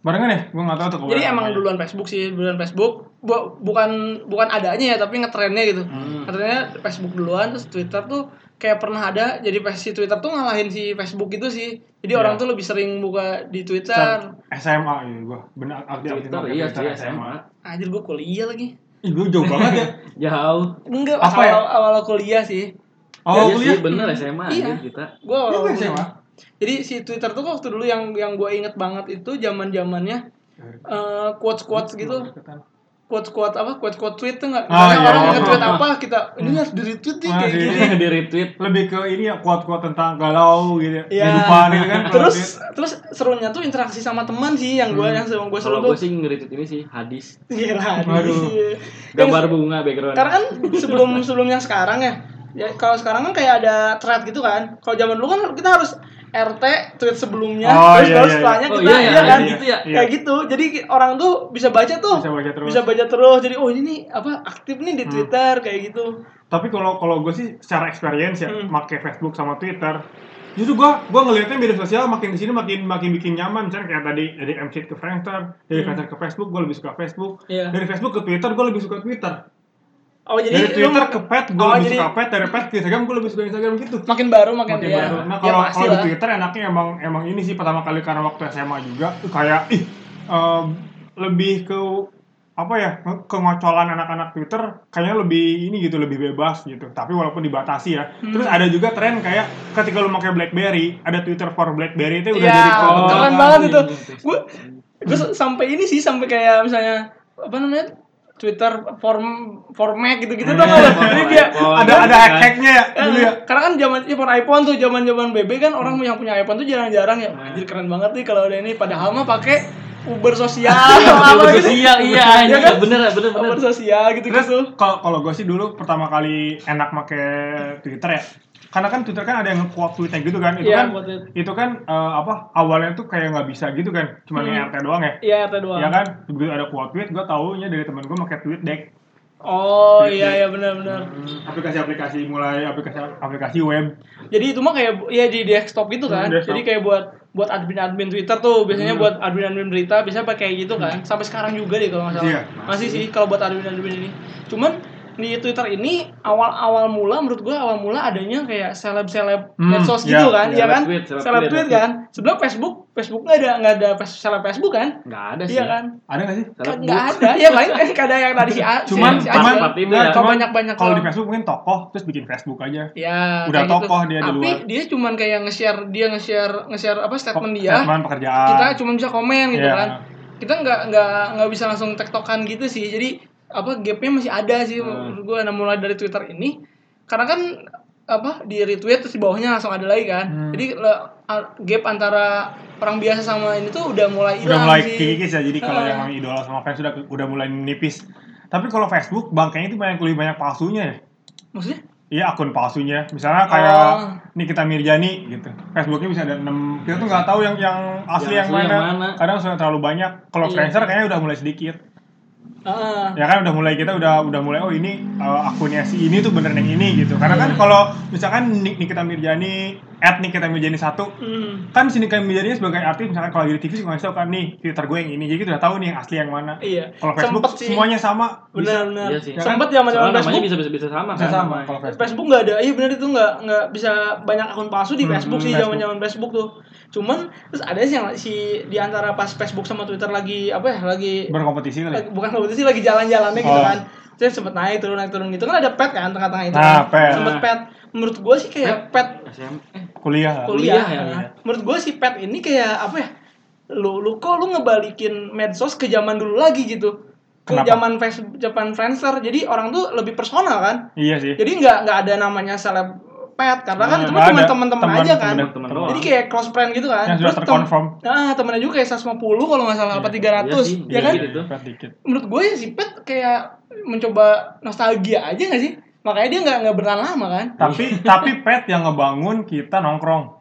Barengan ya? Gue nggak tahu tuh.
Jadi emang
namanya.
duluan Facebook sih, duluan Facebook. Bu- bukan bukan adanya ya, tapi ngetrennya gitu.
Hmm.
Ngetrennya Facebook duluan, terus Twitter tuh kayak pernah ada. Jadi pas si Twitter tuh ngalahin si Facebook itu sih. Jadi
Iya.
orang tuh lebih sering buka di Twitter.
SMA gitu gue. Benar aktif
Twitter iya sih SMA.
Anjir gue kuliah lagi.
Ih, gue jauh banget ya. [LAUGHS]
Jauh.
Enggak,
Apa
awal,
ya?
awal kuliah sih.
Oh,
iya
kuliah.
sih bener SMA
Iya.
kita.
Awal
kan
kuliah.
SMA?
Jadi si Twitter tuh waktu dulu yang yang gue inget banget itu zaman zamannya eh quotes quotes gitu quotes quotes apa quotes quotes tweet tuh nggak
Ah, iya.
orang nge-tweet apa kita ini harus di retweet nih
Ah,
kayak gini
di retweet.
Lebih ke ini ya quote-quote tentang galau gitu.
Iya.
Kehidupan gitu kan.
terus
tweet.
terus serunya tuh interaksi sama teman sih yang gue yang sama gue seru
Kalau
tuh
gue sih nge-retweet ini sih hadis.
Gila,
Waduh.
iya.
Gambar
Yang-
bunga background.
karena kan sebelum sebelumnya sekarang ya ya kalau sekarang kan kayak ada thread gitu kan kalau zaman dulu kan kita harus RT tweet sebelumnya
Oh,
terus
iya,
baru
iya,
setelahnya
iya. Oh,
kita
iya,
iya,
iya,
kan
gitu ya.
Iya.
kayak gitu jadi orang tuh bisa baca tuh
Bisa baca terus.
bisa baca terus jadi oh ini nih apa aktif nih di
Hmm.
Twitter kayak gitu
Tapi kalau kalau gue sih secara experience ya,
Hmm.
make Facebook sama Twitter, justru gue gue ngelihatnya media sosial makin ke sini makin makin bikin nyaman. Misalnya kayak tadi dari MC ke Friendster, dari
Hmm.
Friendster ke Facebook gue lebih suka Facebook,
Iya.
dari Facebook ke Twitter gue lebih suka Twitter,
oh jadi
dari
lu
Twitter
mak-
ke Pet gue
Oh,
lebih
jadi-
suka Pet, dari Pet ke Instagram gue lebih suka Instagram gitu.
makin baru makin,
Makin
ya,
baru. Nah
ya
kalau
pasti
kalau di
lah.
Twitter enaknya emang emang ini sih pertama kali karena waktu SMA juga kayak ih em, lebih ke apa ya nge- kengocolan anak-anak Twitter kayaknya lebih ini gitu lebih bebas gitu tapi walaupun dibatasi ya
Hmm.
terus ada juga tren kayak ketika lu pakai BlackBerry ada Twitter for BlackBerry itu udah
Iya,
jadi
keren
keren
banget itu.
iya,
Gue gue sampai ini sih sampai kayak misalnya apa namanya Twitter form format gitu-gitu tuh
Iya.
Jadi dia
ada ada hack-hacknya ya
Eh,
dulu ya
karena kan zaman ya, for iPhone tuh zaman zaman BB kan orang yang punya iPhone tuh jarang-jarang ya anjir keren banget nih kalau ada ini padahal mah pakai Uber sosial [LAUGHS]
Iya,
apa
Uber
gitu.
sosial iya
Iya
anjir
kan?
bener bener bener.
Uber sosial gitu gitu
kalau kalau gue sih dulu pertama kali enak make Twitter ya. Karena kan Twitter kan ada yang quote tweetnya gitu kan. Itu
Iya,
kan itu kan eh, apa awalnya tuh kayak nggak bisa gitu kan. Cuma
Hmm.
RT doang ya.
Iya RT doang.
Iya kan? Begitu ada quote tweet gue taunya dari temen gue pakai tweet deck.
Oh
Tweet
iya iya benar-benar.
Aplikasi-aplikasi mulai aplikasi aplikasi web.
Jadi itu mah kayak ya di desktop itu kan.
Hmm, desktop.
Jadi kayak buat buat admin-admin Twitter tuh biasanya
Hmm.
buat admin-admin berita bisa pakai gitu kan. Sampai sekarang juga deh kalau nggak salah.
Iya.
Masih sih kalau buat admin-admin ini. Cuman di Twitter ini awal-awal mula menurut gua awal mula adanya kayak seleb-seleb
Hmm,
medsos
iya.
gitu kan,
Seleb
iya kan?
tweet, seleb
Seleb
tweet,
kan. Sebelah Facebook, Facebook nggak ada nggak ada seleb Facebook kan?
Nggak ada sih.
Iya kan?
Ada nggak sih?
Seleb
Kan nggak ada. Ya paling kan ada yang tadi si A,
Cuman
si
cuman
ini
ya,
ya.
cuman
Banyak-banyak
kalau di. Facebook mungkin tokoh terus bikin Facebook aja.
Ya,
Udah
gitu.
tokoh dia di
Tapi
luar.
dia cuman kayak nge-share dia nge-share nge-share apa statement dia.
Statement pekerjaan.
Kita cuma bisa komen gitu
Iya.
kan. Kita nggak nggak nggak bisa langsung tektokan gitu sih. Jadi apa gapnya masih ada sih
Hmm.
menurut gue nah mulai dari Twitter ini karena kan apa di retweet terus di bawahnya langsung ada lagi kan.
Hmm.
Jadi le- a- gap antara orang biasa sama ini tuh udah mulai
udah
hilang
mulai
sih.
kikis ya jadi kalau yang idola sama fans sudah udah mulai nipis tapi kalau Facebook bangkainya itu banyak lebih banyak palsunya ya
Maksudnya?
Iya akun palsunya misalnya kayak
Oh.
Nikita Mirjani gitu Facebooknya bisa ada 6 kita tuh nggak tahu yang yang asli yang,
Yang asli
mana.
yang mana.
kadang sudah terlalu banyak kalau
Iya.
Friendster kayaknya udah mulai sedikit
Heeh.
ya kan udah mulai kita udah udah mulai oh ini uh, akunnya si ini tuh bener yang ini gitu karena kan kalau misalkan Nik- Nikita Mirjani at Nikita Mirjani satu
Hmm.
kan si Nikita Mirjani sebagai artis misalkan kalau di TV suka ngasih tau kan nih Twitter gue yang ini jadi kita udah tahu nih yang asli yang mana
Iya.
kalau Facebook
Sempet sih.
semuanya sama
Benar benar.
Iya sih.
Sempet zaman zaman Facebook
bisa bisa bisa sama
bisa
kan.
sama
namanya.
kalau Facebook
nggak ada, iya benar itu nggak nggak bisa banyak akun palsu di
Hmm,
Facebook
hmm,
sih
Facebook.
zaman zaman Facebook tuh. Cuman terus ada sih yang si di antara pas Facebook sama Twitter lagi apa ya lagi,
berkompetisi kali ya?
lagi- bukan kompetisi lagi jalan-jalannya gitu
Oh.
kan. Terus sempet naik turun naik turun gitu kan ada pet kan tengah-tengah itu
Nah,
kan.
pet.
Sempet pet. Menurut gue sih kayak pet
SM eh
kuliah
kuliah.
Kuliah ya,
Nah,
iya.
Menurut gue si pet ini kayak apa ya? Lu lu kok lu ngebalikin medsos ke zaman dulu lagi gitu. Ke
Kenapa?
zaman Facebook, zaman Friendster. Jadi orang tuh lebih personal kan.
iya sih
Jadi nggak nggak ada namanya seleb pet karena kan
Nah,
itu
nggak
cuma teman-teman
Teman-
aja kan.
teman.
doang.
Jadi kayak close friend gitu kan.
Yang sudah terconfirm.
Nah, temennya juga kayak 150 kalau nggak salah apa 300
Iya sih,
ya kan? Menurut gue si pet kayak mencoba nostalgia aja nggak sih? Makanya dia nggak nggak bertahan lama kan?
tapi [LAUGHS] tapi pet yang ngebangun kita nongkrong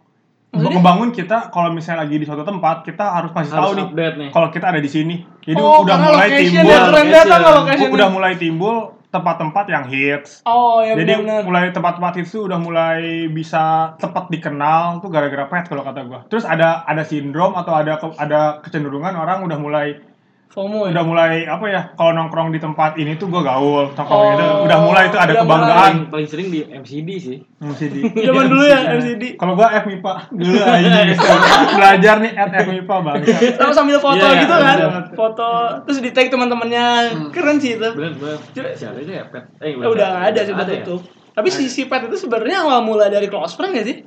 Maksudnya?
ngebangun kita kalau misalnya lagi di suatu tempat kita harus kasih tahu nih
nih.
kalau kita ada di sini jadi
oh,
udah mulai
location
timbul
ya, keren
location.
datang kalau location.
udah mulai timbul tempat-tempat yang hits.
Oh ya
Jadi
benar.
mulai tempat-tempat hits tuh udah mulai bisa cepat dikenal tuh gara-gara pet kalau kata gua. Terus ada ada sindrom atau ada ada kecenderungan orang udah mulai
FOMO ya.
udah mulai apa ya kalau nongkrong di tempat ini tuh gua gaul nongkrong
Oh,
itu udah mulai itu ada kebanggaan
paling, paling sering di MCD sih
di [LAUGHS]
Zaman dulu ya MCD.
kalau gua FMIPA dulu aja [LAUGHS] belajar nih at FMIPA bang
Sama sambil foto
Iya,
gitu
iya,
kan.
iya.
Foto terus di tag teman-temannya. Keren sih itu.
bener bener siapa itu ya pet eh
Eh, udah nggak ada sih udah
ada ya?
tutup. Tapi si si Pet itu sebenarnya awal mula dari close friend gak sih?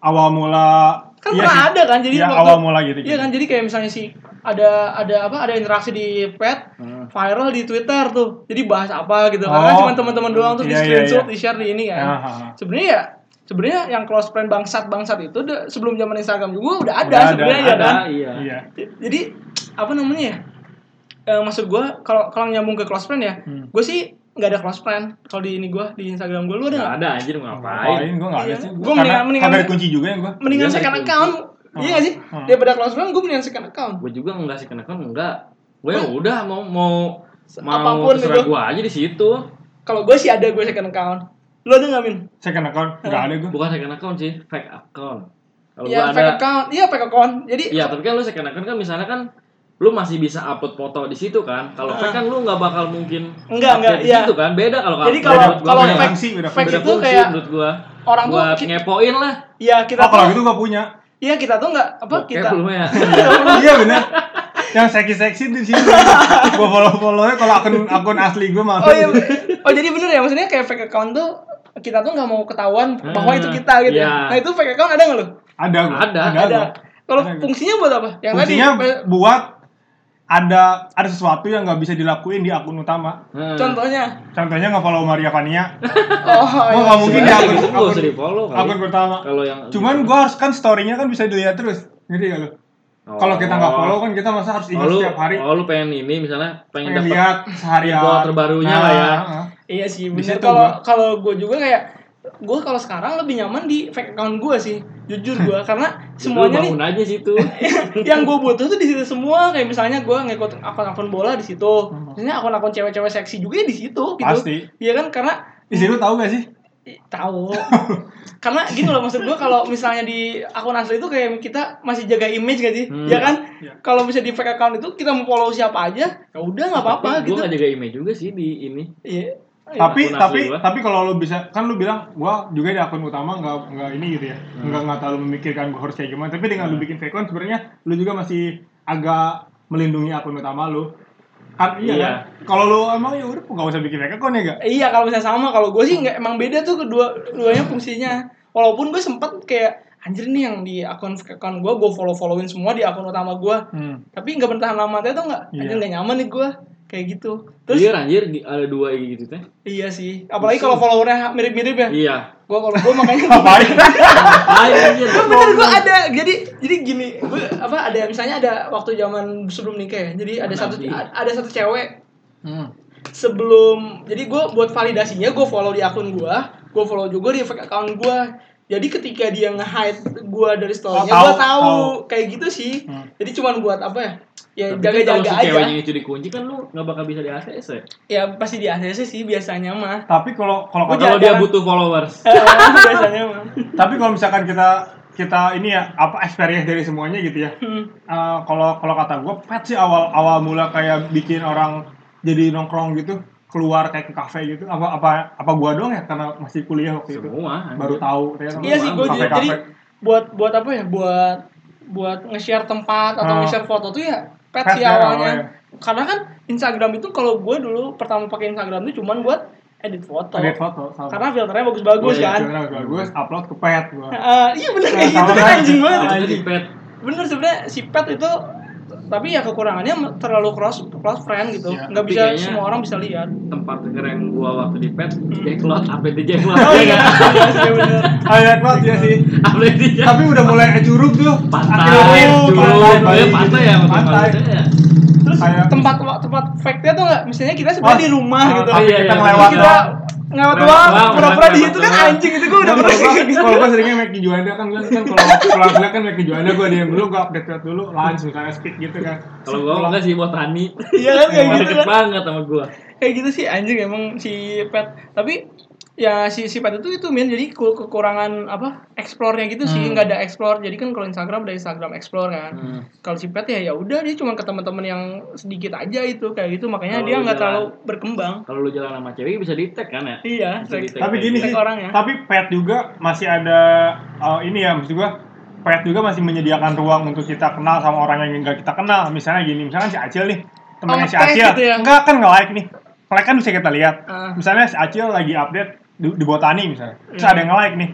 awal mula
Kan
iya
pernah
sih.
ada kan jadi
Iya,
waktu
awal mula gitu
Iya kan jadi kayak misalnya si ada ada apa ada interaksi di Pet
Hmm.
viral di Twitter tuh. Jadi bahas apa gitu
Oh.
karena cuma teman-teman doang tuh di
Iya, iya,
screenshot,
iya.
di share di ini kan.
Ah, ah, ah.
Sebenarnya ya sebenarnya yang close friend bangsat bangsat itu udah, sebelum zaman Instagram juga udah ada sebenarnya ya kan.
iya
iya
Jadi apa namanya ya? Eh, maksud gue kalau kalau nyambung ke close friend ya,
Hmm.
gue sih nggak ada close friend kalau di ini gue di Instagram gue lu ada
nggak ada anjir mau
ngapain
ngapain
gue nggak ada sih
Gua
Gua
mendingan- mendingan-
kunci juga yang gue
Mendingan second account,
Hmm.
iya nggak sih?
Hmm.
Daripada close friend gue mendingan second account.
gue juga nggak sih kena kan enggak gue ya udah mau mau mau
Apa pun
terserah
itu.
gue aja di situ
Kalau gue sih ada gue second account. Lu ada nggak min?
second account nggak ada gue
bukan second account sih fake account kalau gue
Iya
ada
fake account, iya fake account. Jadi
Iya, tapi kan lu second account kan misalnya kan lu masih bisa upload foto di situ kan. Kalau fake kan lu nggak bakal mungkin
Enggak, enggak,
di
iya.
situ kan. Beda kalau
Jadi kalau- kalau fake- fake
beda
itu kayak
menurut gua.
orang tuh
buat ngepoin lah.
Iya kita
oh kalau
tuh,
gitu gue punya
iya kita tuh nggak apa
Bokep
kita.
belum ya. [LAUGHS]
iya bener yang seksi-seksi di sini gue follow follownya kalau akun akun asli gue malah
Oh iya, oh jadi bener ya maksudnya kayak fake account tuh kita tuh nggak mau ketahuan bahwa
Ah,
itu kita gitu. ya.
iya.
Nah itu fake account ada nggak lo?
ada gua.
Ada,
ada,
Ada. Kalau
Ada, gua.
fungsinya buat apa? Yang
fungsinya
tadi. eh,
buat ada ada sesuatu yang nggak bisa dilakuin di akun utama
Nah,
Contohnya.
contohnya nge follow Maria Vania [LAUGHS]
Oh,
Gua
iya.
nggak mungkin di akun
nggak
akun,
follow kali.
akun pertama
Kalau yang
cuman gue harus kan storynya kan bisa dilihat terus ngerti gak lo kalau kita nggak follow kan kita masa harus
Oh,
ingat
lu,
setiap hari
oh, lu pengen ini misalnya pengen,
pengen
dapat
lihat seharian
info terbarunya lah ya.
ah.
Iya sih, bener. Kalau
gua.
kalau gue juga kayak gue kalau sekarang lebih nyaman di fake account gue sih, jujur gue [LAUGHS] karena semuanya nih
bangun aja situ. [LAUGHS]
yang gue butuh tuh di situ semua kayak misalnya gue ngikut akun-akun bola di situ, misalnya akun-akun cewek-cewek seksi juga di situ gitu.
Pasti.
Iya kan karena
di situ tahu gak sih
Ih, tahu [LAUGHS] karena gini loh maksud gue kalau misalnya di akun asli itu kayak kita masih jaga image gak sih
Hmm.
ya kan
Iya.
kalau bisa di fake account itu kita mau follow siapa aja ya udah nggak apa-apa
Gue
gitu
nggak jaga image juga sih di ini.
iya
tapi
akun
tapi
asli gua.
tapi kalau lu bisa kan lu bilang gua juga di akun utama nggak nggak ini gitu ya
Hmm.
nggak nggak terlalu memikirkan gua harus kayak gimana tapi dengan lu bikin fake account sebenarnya lu juga masih agak melindungi akun utama lu kan iya,
Iya.
kan kalau lu emang ya udah nggak usah bikin fake account ya gak
Iya kalau misalnya sama kalau gue sih nggak emang beda tuh kedua keduanya fungsinya. Walaupun gue sempet kayak anjir nih yang di akun akun gue gue follow followin semua di akun utama gue.
hmm.
Tapi nggak bertahan lama tuh nggak
Iya.
anjir nggak nyaman nih gue kayak gitu. Terus
Iya anjir ada dua kayak gitu teh.
iya sih. Apalagi kalau followernya mirip-mirip ya.
Iya.
Gue kalau gue makanya [LAUGHS]
ngapain
anjir.
bener gue ada jadi jadi gini gue apa ada misalnya ada waktu zaman sebelum nikah ya jadi ada satu
Nanti.
ada satu cewek
hmm.
sebelum jadi gue buat validasinya gue follow di akun gue gue follow juga di fake account gue jadi ketika dia nge-hide gue dari story-nya
Oh,
gue
tahu,
tahu
tahu.
kayak gitu sih
Hmm.
jadi cuman buat apa ya ya
Tapi kan kalau
jaga-jaga
si
aja
ceweknya itu dikunci kan lu nggak bakal bisa di ACC ya.
ya pasti di ACC sih biasanya mah
tapi kalau kalau
Gua
kata
Kalau dia
Jangan-
butuh followers. [LAUGHS]
Eh, [LAUGHS] biasanya mah
tapi kalau misalkan kita kita ini ya apa experience dari semuanya gitu ya
Hmm.
Eh, kalau kalau kata gue pet sih awal awal mula kayak bikin orang jadi nongkrong gitu keluar kayak ke kafe gitu apa apa apa gua doang ya karena masih kuliah waktu itu
Semua. anjir.
baru tahu ternyata
iya sih gue jadi, buat buat apa ya buat buat nge-share tempat atau
Hmm.
nge-share foto tuh ya pet
Pet
sih
ya,
awalnya
awalnya.
karena kan Instagram itu kalau gue dulu pertama pakai Instagram itu cuman buat edit foto
edit foto sama.
karena filternya bagus-bagus
Iya,
kan
filternya bagus upload ke pet gua
Eh, iya bener kayak gitu kan anjing banget
di pet.
bener sebenarnya si pet itu tapi ya kekurangannya terlalu cross close friend gitu.
Iya.
nggak bisa semua orang bisa lihat.
tempat keren gua waktu di pet jacklot update di jacklot
oh iya. [LAUGHS] Iya. Sih bener.
Banget ya sih.
Update di jacklot
tapi udah mulai curug tuh.
Pantai curug
pantai,
ya pantai ya
pantai.
ya.
Terus
Kayak-
tempat tempat fake-nya tuh nggak? Misalnya kita sebenarnya
Oh,
di rumah
ah,
gitu.
tapi
Iya,
kita
iya,
ngelewat
kita. Ngawat doang pura-pura di situ kan anjing itu gue udah pernah
kalau gua seringnya make di Juanda kan kan kan kalau [LAUGHS] pulang kuliah kan make di Juanda gua diam dulu gua update dulu lunch misalnya speak gitu kan
Kalau gua enggak sih botani.
Iya kan kayak gitu
deket
kan.
banget sama gua.
Kayak gitu sih anjing emang si pet. Tapi ya si si pet itu itu min jadi ku- kekurangan apa explore-nya gitu sih
Hmm.
nggak ada explore jadi kan kalau Instagram ada Instagram explore kan
Hmm.
kalau si pet ya ya udah dia cuma ke teman-teman yang sedikit aja itu kayak gitu makanya
Kalau
dia nggak terlalu berkembang
Kalau lu jalan sama cewek bisa di tag kan ya?
iya
Bisa di-tag.
Tapi gini
tag
sih,
orangnya.
tapi pet juga masih ada uh, ini ya, maksud gua pet juga masih menyediakan ruang untuk kita kenal sama orang yang enggak kita kenal. Misalnya gini, misalnya si Acil nih, temannya
Oh,
si Acil,
gitu ya?
enggak kan nge-like nih. Like kan bisa kita lihat.
Ah.
Misalnya si Acil lagi update di, di botani misalnya. Terus
Iya.
ada yang nge-like nih.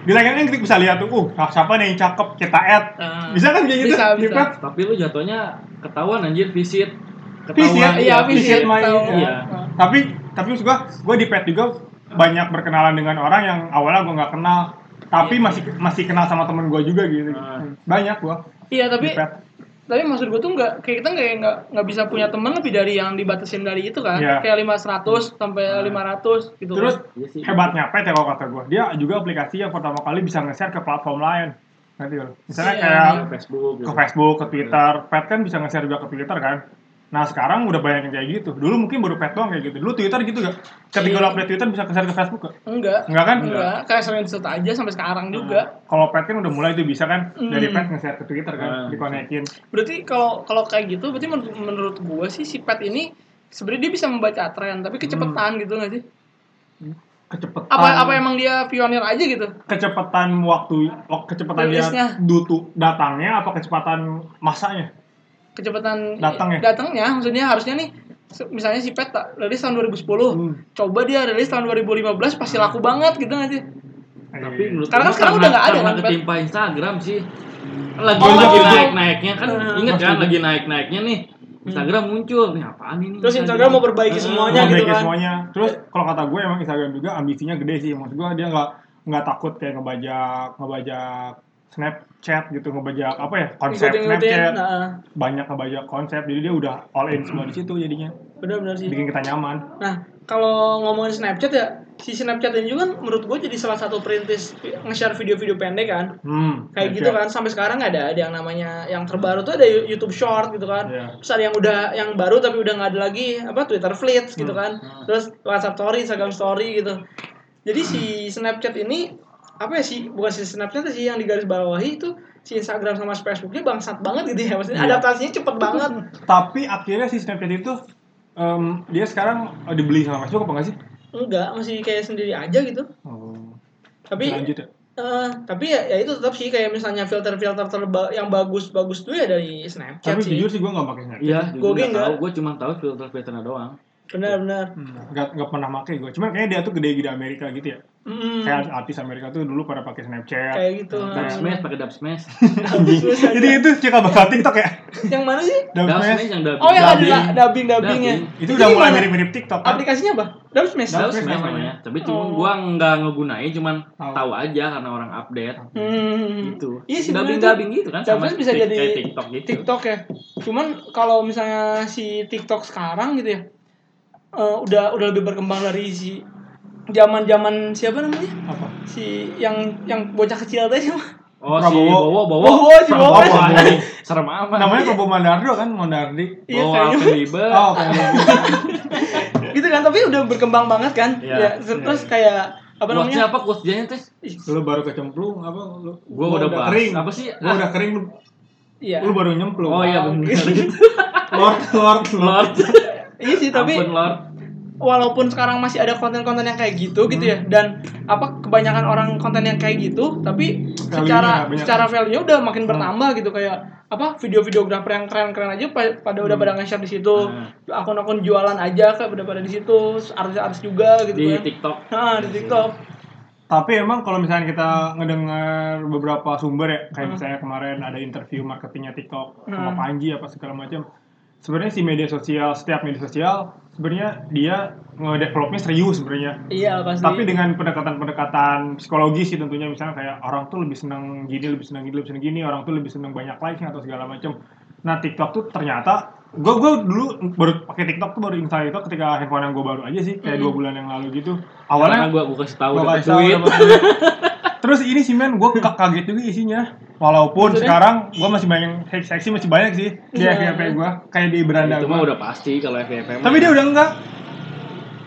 Di like kan kita bisa lihat tuh, uh, nah, siapa nih yang cakep, kita add.
Ah.
Bisa kan kayak gitu?
Bisa,
di
bisa.
pet?
Tapi lu jatuhnya ketahuan anjir visit.
Visit,
Ketahuan.
iya, visit,
Visit main.
Iya.
Ah.
Tapi tapi maksud gua, gua di pet juga banyak berkenalan dengan orang yang awalnya gua nggak kenal, tapi
Iya.
masih masih kenal sama temen gua juga gitu.
Ah.
Banyak gua
iya tapi
di pet.
Tapi maksud gue tuh nggak kayak kita nggak nggak nggak bisa punya teman lebih dari yang dibatasin dari itu kan
Iya.
kayak 500 sampai
Ah.
500 gitu
Terus
kan.
Hebatnya pet ya kalau kata gua, dia juga aplikasi yang pertama kali bisa nge-share ke platform lain. Lu? Misalnya
Iya,
kayak
Ke Facebook gitu.
ke Facebook, ke Twitter, pet kan bisa nge-share juga ke Twitter kan. Nah sekarang udah banyak yang kayak gitu. Dulu mungkin baru pet doang kayak gitu. Dulu Twitter gitu gak? Ketika
Iya.
lu update Twitter bisa nge-share ke Facebook gak?
enggak
Enggak kan?
enggak kayak sering aja sampai sekarang juga
Kalau pet kan udah mulai tuh bisa kan dari
Hmm.
pet nge-share ke Twitter kan,
Ah,
dikonekin.
berarti kalau kalau kayak gitu berarti menurut, menurut gue sih si pet ini sebenarnya dia bisa membaca tren tapi kecepatan gitu nggak sih
Kecepatan.
apa apa emang dia pionir aja gitu
kecepatan waktu wak- kecepatan dia dutu datangnya apa kecepatan masanya
kecepatan
Datang ya?
datangnya maksudnya harusnya nih misalnya si pet tak rilis tahun 2010
Hmm.
coba dia rilis tahun 2015 pasti laku banget gitu nggak sih
Tapi menurut
Sekarang kan
gua
sekarang
karena-
udah nggak ada
karena
kan, Pet?
ketimpa Instagram sih. Lagi
Oh,
lagi
iya.
naik naiknya kan,
Hmm.
inget kan lagi naik naiknya nih. Instagram muncul, nih apaan ini?
Terus Instagram mau perbaiki semuanya gitu kan.
semuanya terus kalau kata gue emang Instagram juga ambisinya gede sih maksud gue dia nggak nggak takut kayak ngebajak ngebajak Snapchat gitu ngebajak apa ya konsep Snapchat banyak ngebajak konsep jadi dia udah all in semua di situ jadinya
benar-benar sih
bikin kita nyaman
Nah, kalau ngomongin Snapchat ya, si Snapchat ini juga kan menurut gue jadi salah satu perintis nge-share video-video pendek kan.
hmm
Kayak gitu kan, sampai sekarang ada, ada yang namanya, yang terbaru tuh ada YouTube Short gitu kan.
Iya.
Terus ada yang udah, yang baru tapi udah nggak ada lagi, apa, Twitter Fleets gitu kan.
Hmm.
Terus WhatsApp Story, Instagram Story gitu. Jadi si Snapchat ini, apa ya sih, bukan si Snapchat sih yang digaris bawahi itu, si Instagram sama Facebooknya bangsat banget gitu ya. Maksudnya
Iya.
adaptasinya cepet banget. [LAUGHS]
tapi akhirnya si Snapchat itu em, dia sekarang eh, dibeli sama Facebook apa nggak sih
Enggak, masih kayak sendiri aja gitu.
oh.
Tapi
lanjut ya
Eh, tapi ya, ya itu tetap sih kayak misalnya filter-filter terba yang bagus-bagus tuh ya dari Snapchat
tapi
sih.
jujur sih gue nggak pakai Snapchat
Iya,
Gua
gue
nggak.
tahu, gue cuma tahu filter-filternya doang.
Benar-benar.
Hmm, nggak nggak pernah pakai gue cuman kayaknya dia tuh gede di Amerika gitu ya
Mm,
kayak artis Amerika tuh dulu pada pakai Snapchat
kayak gitu.
Dub
ah.
smash pakai dub smash.
Jadi itu cika bakal TikTok ya
yang mana sih?
Dub
Dub
Smash
yang dubbing.
Oh yang ada
Dubbing.
dubbingnya.
Dubbing.
itu udah mulai mirip-mirip TikTok kan
Aplikasinya apa? Dub Smash.
Dub
Dub
Smash namanya.
Tapi cuma
Oh.
gua nggak ngegunain, cuman
Tahu.
tahu aja karena orang update.
Hmm.
Gitu.
Iya sih
dubbing dubbing gitu kan
Dub
sama
Smash bisa jadi
TikTok gitu.
TikTok ya. Cuman kalau misalnya si TikTok sekarang gitu ya, eh, udah udah lebih berkembang dari si zaman-zaman siapa namanya?
apa
Si yang yang bocah kecil tadi siapa?
Oh si
Prabowo.
Bowo Bowo.
Bowo, si Bowo.
Prabowo, anjing. Serem amat.
namanya Prabowo Mandardo kan Mandardi
Iya,
Bowo
kayaknya.
Alpenliebe.
oh kayaknya [LAUGHS]
gitu kan tapi udah berkembang banget kan
Iya,
ya terus kayak apa
Quotes-nya
namanya
apa quotes-nya teh?
lu baru kecemplung apa lu
Gua
lu
udah bahas.
kering
Apa sih?
gua
Ah.
udah kering lu
iya
lu baru nyemplung
Oh iya [LAUGHS]
Oh,
benar.
Lord Lord
Lord.
Iya sih tapi
Ampun Lord.
walaupun sekarang masih ada konten-konten yang kayak gitu gitu ya dan apa kebanyakan orang konten yang kayak gitu tapi
Value-nya
secara secara value udah makin
Hmm.
bertambah gitu kayak apa video-videografer yang keren-keren aja pa- pada udah pada nge-share di situ
Hmm.
akun-akun jualan aja kayak udah pada di situ artis-artis juga gitu
Di
kan
TikTok.
nah di TikTok
Tapi emang kalau misalnya kita ngedengar beberapa sumber ya, kayak
Hmm.
misalnya kemarin ada interview marketingnya TikTok sama
Hmm.
Panji apa segala macam. Sebenarnya si media sosial, setiap media sosial sebenarnya dia ngedevelopnya serius sebenarnya.
iya pasti
Tapi dengan pendekatan-pendekatan psikologis sih tentunya misalnya kayak orang tuh lebih senang gini, lebih senang gini, lebih senang gini, orang tuh lebih senang banyak likes atau segala macam. Nah TikTok tuh ternyata gue gue dulu baru pakai TikTok tuh baru install itu ketika handphone yang gue baru aja sih kayak
Hmm.
dua bulan yang lalu gitu.
Awalnya gua gua kasih tahu
Gua
dapat
kasih tahu
duit. [LAUGHS]
Terus ini sih men, gue [LAUGHS] kaget juga isinya. Walaupun
Maksudnya?
sekarang gue masih banyak seksi, masih banyak sih di
Iya.
FYP gue, kayak di beranda
itu mah udah pasti kalau FYP.
Tapi dia udah enggak.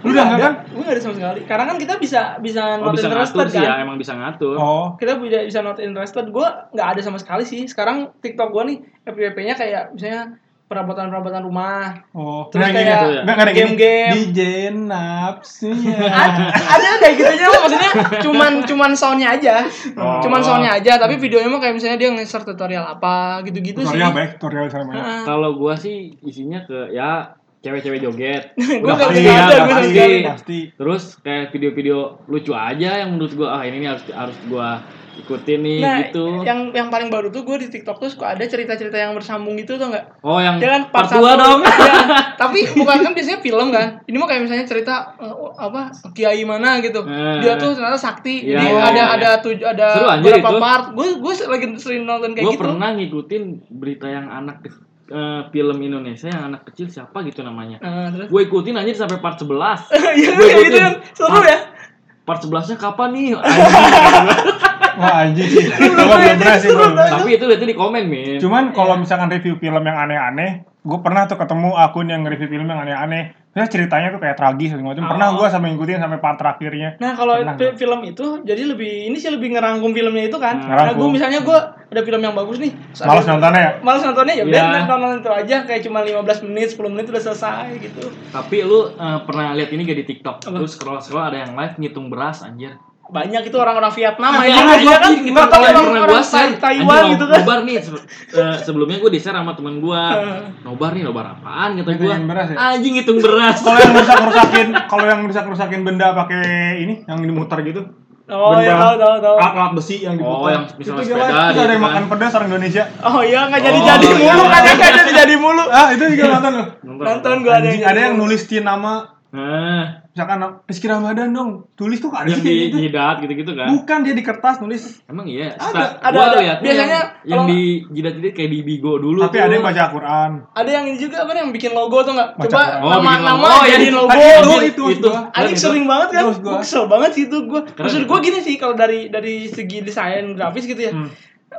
Lu udah enggak kan?
Gue gak ada sama sekali. Karena kan kita bisa bisa
oh,
not
bisa
interested
ngatur sih
kan.
ya, emang bisa ngatur.
Oh,
Kita bisa bisa not interested. Gue nggak ada sama sekali sih. Sekarang TikTok gue nih FYP-nya kayak misalnya perabotan-perabotan rumah.
oh.
Terus
Nggak
kayak
gitu ya?
nggak ada
game-game.
Di jen nafsunya. [LAUGHS]
ada, ada kayak gitunya maksudnya cuman cuman soundnya aja
Oh.
cuman soundnya aja tapi videonya mah kayak misalnya dia nge-share tutorial apa gitu-gitu sih
Tutorial baik, tutorial sama banyak.
Heeh.
Kalau gua sih isinya ke ya cewek-cewek joget. [LAUGHS] Udah pasti
bisa
ya,
ada,
udah pasti. Terus kayak video-video lucu aja yang menurut gua ah ini nih harus harus gua ikutin nih
nah
gitu.
yang yang paling baru tuh gue di TikTok tuh suka ada cerita-cerita yang bersambung gitu tuh nggak
Oh yang
Jangan
part
part
2
satu.
dong. [LAUGHS]
Ya, tapi [LAUGHS] bukan kan biasanya film kan ini mah kayak misalnya cerita eh, apa kiai mana gitu
Eh.
dia tuh ternyata sakti
Iya,
jadi
iya,
ada
iya.
ada tujuh ada
Seru
berapa
itu.
part gue gue lagi sering nonton kayak
Gue
gitu
pernah ngikutin berita yang anak eh, film Indonesia yang anak kecil siapa gitu namanya.
Nah, terus
Gue ikutin anjir sampai part 11. [LAUGHS]
Iya
Gua
gitu
ikutin.
kan seru ya
Part 11-nya kapan nih?
Wah anjing sih. Gue belum pernah sih bro.
Tapi itu lihatnya di komen, Min.
Cuman kalau misalkan review film yang aneh-aneh, gue pernah tuh ketemu akun yang review film yang aneh-aneh. Terus ceritanya tuh kayak tragis segala macam. Pernah
Oh.
gue sampai ngikutin sampai part terakhirnya.
Nah kalau
Pernah gua.
film itu jadi lebih ini sih lebih ngerangkum filmnya itu kan. Nah gue
Ngerangkum.
misalnya gue ada film yang bagus nih. terus
Males nontonnya ya?
Males nontonnya ya udah
Iya.
nonton itu aja kayak cuma 15 menit 10 menit udah selesai gitu.
Tapi lu eh, pernah lihat ini gak di TikTok?
Apa?
Lu scroll-scroll ada yang live ngitung beras anjir.
Banyak itu orang-orang Vietnam
Ah,
aja
pernah
aja
gua-
kan.
Nggak
tahu
pernah-
orang
pernah
orang
gua share
Tai- Taiwan gitu kan.
Nobar nih se- eh, sebelumnya gue di share sama temen gua. [LAUGHS]
Heeh.
Nobar nih nobar apaan kata gua.
Ngitungin beras ya?
Anjing hitung beras.
Kalau yang [LAUGHS] rusak rusakin, kalau yang rusak rusakin benda pakai ini, yang dimuter gitu.
Oh
benda,
ya tahu tahu tahu.
Alat-alat besi yang diputar.
Oh, yang misalnya
itu
sepeda
gila, Terus
gitu
ada yang
kan.
makan pedas orang Indonesia.
Oh iya nggak jadi
Oh,
jadi
iya,
mulu
iya.
kan nggak jadi jadi mulu.
Ah, itu juga nonton loh.
Nonton gua ada
Anjing,
yang
ada yang
gitu.
nulisin nama
Nah,
misalkan Rizky Ramadan dong. Tulis tuh ada
yang
sih
di
gitu.
jidat gitu-gitu kan.
Bukan dia di kertas nulis.
Emang iya.
Ada,
ada,
gua
ada. Biasanya
yang, yang di jidat-jidat kayak di Bigo dulu
Tapi
tuh.
ada yang baca Al-Quran.
Ada yang ini juga apa yang bikin logo tuh nggak?
Baca
Coba
Quran.
Oh,
nama
logo.
nama
Oh,
jadi logo.
Itu, itu,
itu.
Anjing
itu.
sering banget kan?
Gua
kesel banget sih itu gua.
Keren
Maksud
itu.
gua gini sih kalau dari dari segi desain grafis gitu ya.
Hmm.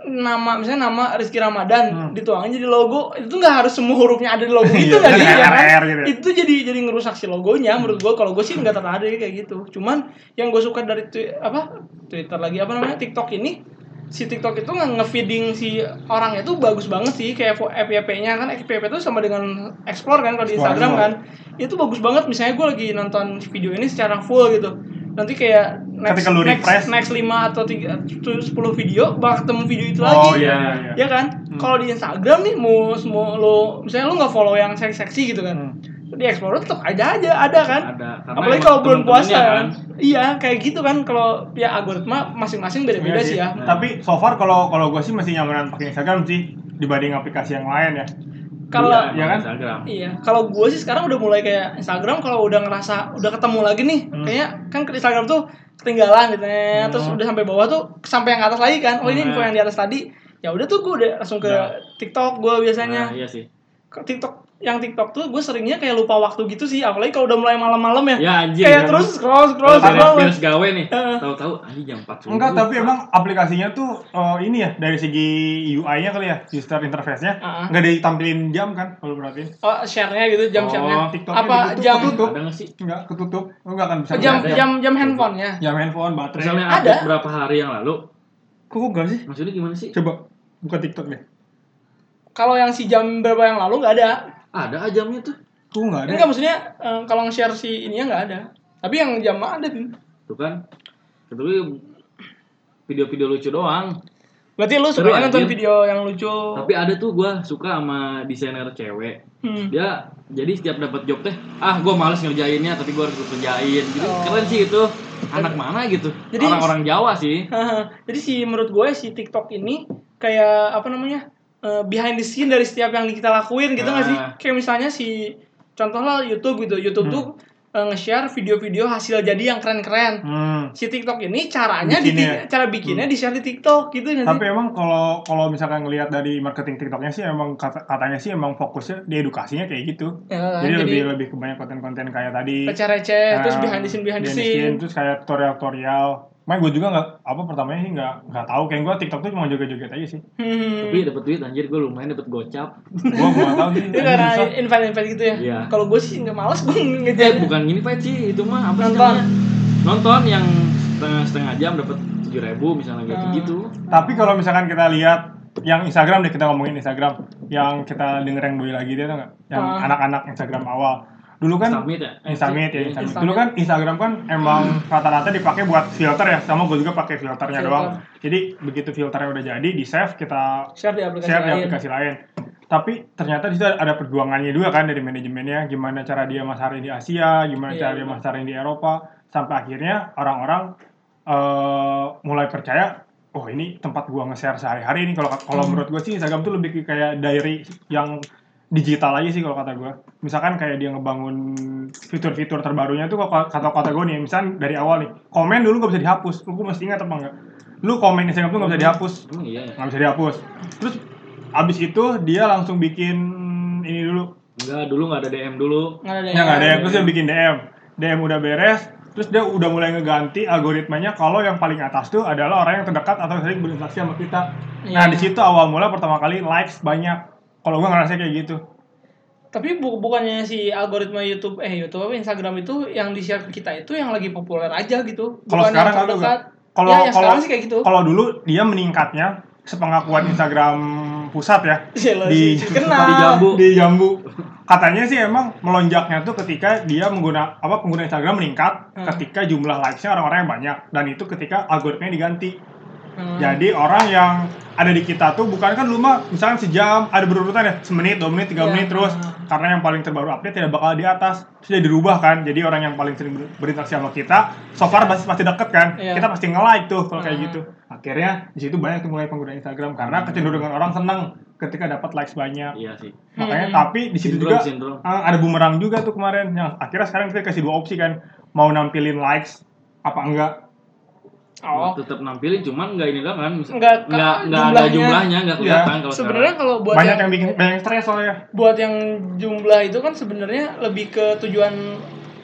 Nama misalnya nama Rizky Ramadan
Hmm.
dituangin jadi logo itu nggak harus semua hurufnya ada di logo
Iya,
itu nggak
kan
ya kan?
Gitu ya.
Itu jadi jadi ngerusak si logonya menurut gua kalau gua sih nggak tertarik kayak gitu. Cuman yang gue suka dari twi- apa Twitter lagi apa namanya TikTok ini si TikTok itu nge- nge-feeding si orangnya tuh bagus banget sih kayak FYP-nya kan FYP itu sama dengan explore kan kalau di Instagram kan itu bagus banget misalnya gue lagi nonton video ini secara full gitu nanti kayak next
Ketika lu
next,
refresh.
next 5 atau 3 10 video bakal ketemu video itu
Oh
lagi
iya iya iya.
ya kan kalau di Instagram nih mau mau lo misalnya lo nggak follow yang seksi-seksi gitu kan
Hmm.
di Explorer tetap aja aja ada kan
Ada.
Apalagi kalau bulan puasa kan iya kayak gitu kan kalau ya algoritma masing-masing beda-beda
Iya
sih ya
Tapi so far kalau kalau gue sih masih nyamanan pakai Instagram sih dibanding aplikasi yang lain ya.
Kalau
Iya,
Iya kan?
Instagram.
Iya, kalau gue sih sekarang udah mulai kayak Instagram kalau udah ngerasa udah ketemu lagi nih,
Hmm.
kayaknya kan ke Instagram tuh ketinggalan gitu ya, terus
Hmm.
udah sampai bawah tuh sampai yang atas lagi kan, oh ini
Hmm.
info yang di atas tadi, ya udah tuh gue udah langsung ke
Udah.
TikTok gue biasanya,
Nah, iya sih.
ke TikTok yang TikTok tuh gue seringnya kayak lupa waktu gitu sih, apalagi kalau udah mulai malam-malam ya,
Ya anjir.
kayak
kan.
terus scroll scroll scroll,
beres gawe nih. Tahu-tahu anjing jam 4 subuh.
Enggak, tapi emang aplikasinya tuh eh, ini ya dari segi UI-nya kali ya, user interface-nya
Heeh.
nggak ditampilin jam kan kalau berarti.
oh share-nya gitu jam
Oh,
share-nya,
TikToknya
apa
ditutup,
jam
ketutup.
Ada nggak sih?
Enggak ketutup, lu nggak akan bisa
oh, jam jam jam handphonenya,
jam handphone, baterai.
Misalnya
Ada.
berapa hari yang lalu,
Kok kok enggak sih?
maksudnya gimana sih?
Coba buka TikTok deh.
kalau yang si jam berapa yang lalu nggak ada,
Ada jamnya tuh.
Kok nggak ada?
Enggak maksudnya eh, kalau nge-share si ininya nggak ada. Tapi yang jam ada tuh.
Tuh kan. Tapi video-video lucu doang.
Berarti lu suka nonton video yang lucu.
Tapi ada tuh gua suka sama desainer cewek.
Hmm.
Dia jadi setiap dapat job teh, ah gua males ngerjainnya tapi gua harus kerjain. Jadi
Oh.
keren sih itu. Anak mana gitu?
Jadi-
Orang-orang Jawa sih. [LAUGHS]
Jadi si menurut gue si TikTok ini kayak apa namanya? Eh, behind the scene dari setiap yang kita lakuin gitu nggak sih?
Nah.
Kayak misalnya si contoh lah YouTube gitu. YouTube
Hmm.
tuh eh, nge-share video-video hasil jadi yang keren-keren.
Hmm.
Si TikTok ini caranya di cara bikinnya di-share di TikTok gitu sih?
Tapi emang kalau kalau misalkan ngelihat dari marketing TikToknya sih emang kata- katanya sih emang fokusnya di edukasinya kayak gitu.
Ya,
jadi,
jadi
lebih lebih ke banyak konten-konten kayak tadi.
receh-receh terus
eh,
behind the scene behind the scene.
terus kayak tutorial-tutorial Main gue juga nggak apa pertamanya sih nggak nggak tahu kayak gue TikTok tuh cuma joget-joget aja sih.
Hmm.
Tapi dapat duit anjir gue lumayan dapat gocap.
Gue nggak tahu sih. [LAUGHS]
Itu karena
Susah.
invite-invite gitu ya.
Iya.
Kalau gue sih nggak malas gue
Eh
ngejar.
bukan gini Pak sih, itu mah apa sih
Nonton.
Nonton yang setengah setengah jam dapat tujuh ribu misalnya gitu
Hmm.
gitu.
Tapi kalau misalkan kita lihat yang Instagram deh kita ngomongin Instagram, yang kita denger yang doi lagi dia tuh nggak? Yang
Ah.
anak-anak Instagram awal. Dulu kan
Instamit ya? Eh,
Instamit ya,
iya,
Instamit.
Instamit.
Dulu kan Instagram kan emang rata-rata dipakai buat filter ya, sama gue juga pakai filternya
Filter.
doang. Jadi begitu filternya udah jadi, di save kita
Share di aplikasi
share di
lain.
aplikasi lain. Tapi ternyata di situ ada perjuangannya juga kan dari manajemennya, gimana cara dia masarin di Asia, gimana
Iya,
cara dia
benar.
masarin di Eropa, sampai akhirnya orang-orang eh, mulai percaya, oh ini tempat gua nge-share sehari-hari nih. Kalau kalau
Hmm.
menurut gua sih Instagram tuh lebih kayak diary yang digital aja sih kalau kata gua. Misalkan kayak dia ngebangun fitur-fitur terbarunya tuh kalau kata kata gua nih, misalkan dari awal nih, komen dulu gak bisa dihapus. Lu gua mesti ingat apa enggak? Lu komen Instagram tuh gak bisa dihapus
Emang iya ya?
nggak bisa dihapus terus abis itu dia langsung bikin ini dulu
Enggak, dulu nggak ada DM dulu.
Nggak ada
ya nggak ada terus dia bikin DM DM udah beres terus dia udah mulai ngeganti algoritmanya kalau yang paling atas tuh adalah orang yang terdekat atau sering berinteraksi sama kita nah
Iya.
di situ awal mula pertama kali likes banyak kalau gua ngerasa kayak gitu
Tapi bu- bukannya si algoritma YouTube eh YouTube apa Instagram itu yang di-share ke kita itu yang lagi populer aja gitu.
Kalau sekarang
terdekat.
kalau
ya, yang
kalau
sekarang sih kayak gitu.
kalau dulu dia meningkatnya sepengakuan Instagram pusat ya
Jelas
di
kenal.
Di Jambu.
di jambu katanya sih emang melonjaknya tuh ketika dia mengguna apa pengguna Instagram meningkat
Hmm.
ketika jumlah likes-nya orang-orang yang banyak dan itu ketika algoritmanya diganti
Hmm.
jadi orang yang ada di kita tuh bukan kan lu mah misalkan sejam ada berurutan ya semenit dua menit tiga
Iya.
menit terus
Hmm.
karena yang paling terbaru update tidak bakal di atas sudah dirubah kan jadi orang yang paling sering ber- berinteraksi sama kita so far pasti pasti deket kan
Iya.
kita pasti nge-like tuh kalau kayak
Hmm.
gitu akhirnya di situ banyak tuh mulai pengguna Instagram karena kecenderungan orang seneng ketika dapat likes banyak
Iya sih.
makanya
Hmm.
tapi di situ juga
sindrom.
ah, ada bumerang juga tuh kemarin yang akhirnya sekarang kita kasih dua opsi kan mau nampilin likes apa enggak
Oh.
Tetap nampilin, cuman nggak ini doang kan?
Nggak,
nggak nggak ada
jumlahnya.
jumlahnya, nggak kelihatan kalau
Sebenarnya kalau buat
banyak
yang,
yang bikin banyak yang stres soalnya
buat yang jumlah itu kan sebenarnya lebih ke tujuan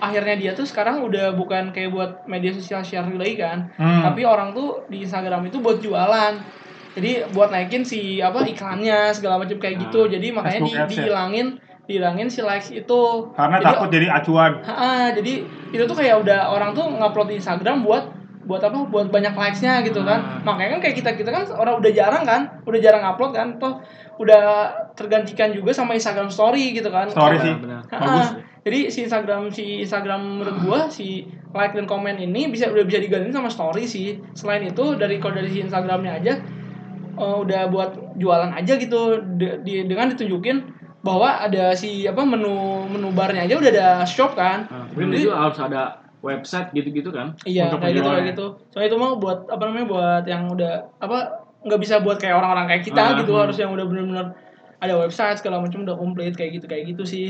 akhirnya dia tuh sekarang udah bukan kayak buat media sosial share lagi kan.
Hmm.
Tapi orang tuh di Instagram itu buat jualan. Jadi buat naikin si apa iklannya segala macam kayak gitu.
Nah,
Jadi makanya di,
ya?
dihilangin dihilangin si likes itu.
karena
Jadi
takut jadi acuan
Ha, jadi itu tuh kayak udah orang tuh ngupload di Instagram buat buat apa? Buat banyak likes-nya gitu kan.
Hmm.
Makanya kan kayak kita kita kan orang udah jarang kan, udah jarang upload kan, toh udah tergantikan juga sama Instagram Story gitu kan.
Story
Benar,
sih
benar.
Ha,
bagus
Jadi si Instagram si Instagram menurut gua si like dan komen ini bisa udah bisa diganti sama story sih. Selain itu dari kalau dari si Instagramnya aja eh, udah buat jualan aja gitu De- di, dengan ditunjukin bahwa ada si apa menu menu barnya aja udah ada shop kan.
Nah, tapi
Jadi-
itu harus ada website gitu-gitu kan?
Iya,
Untuk
kayak gitu kayak gitu. Soalnya itu mah buat apa namanya buat yang udah apa nggak bisa buat kayak orang-orang kayak kita
Ah,
gitu
hmm.
harus yang udah benar-benar ada website segala macam udah komplit kayak gitu kayak gitu sih.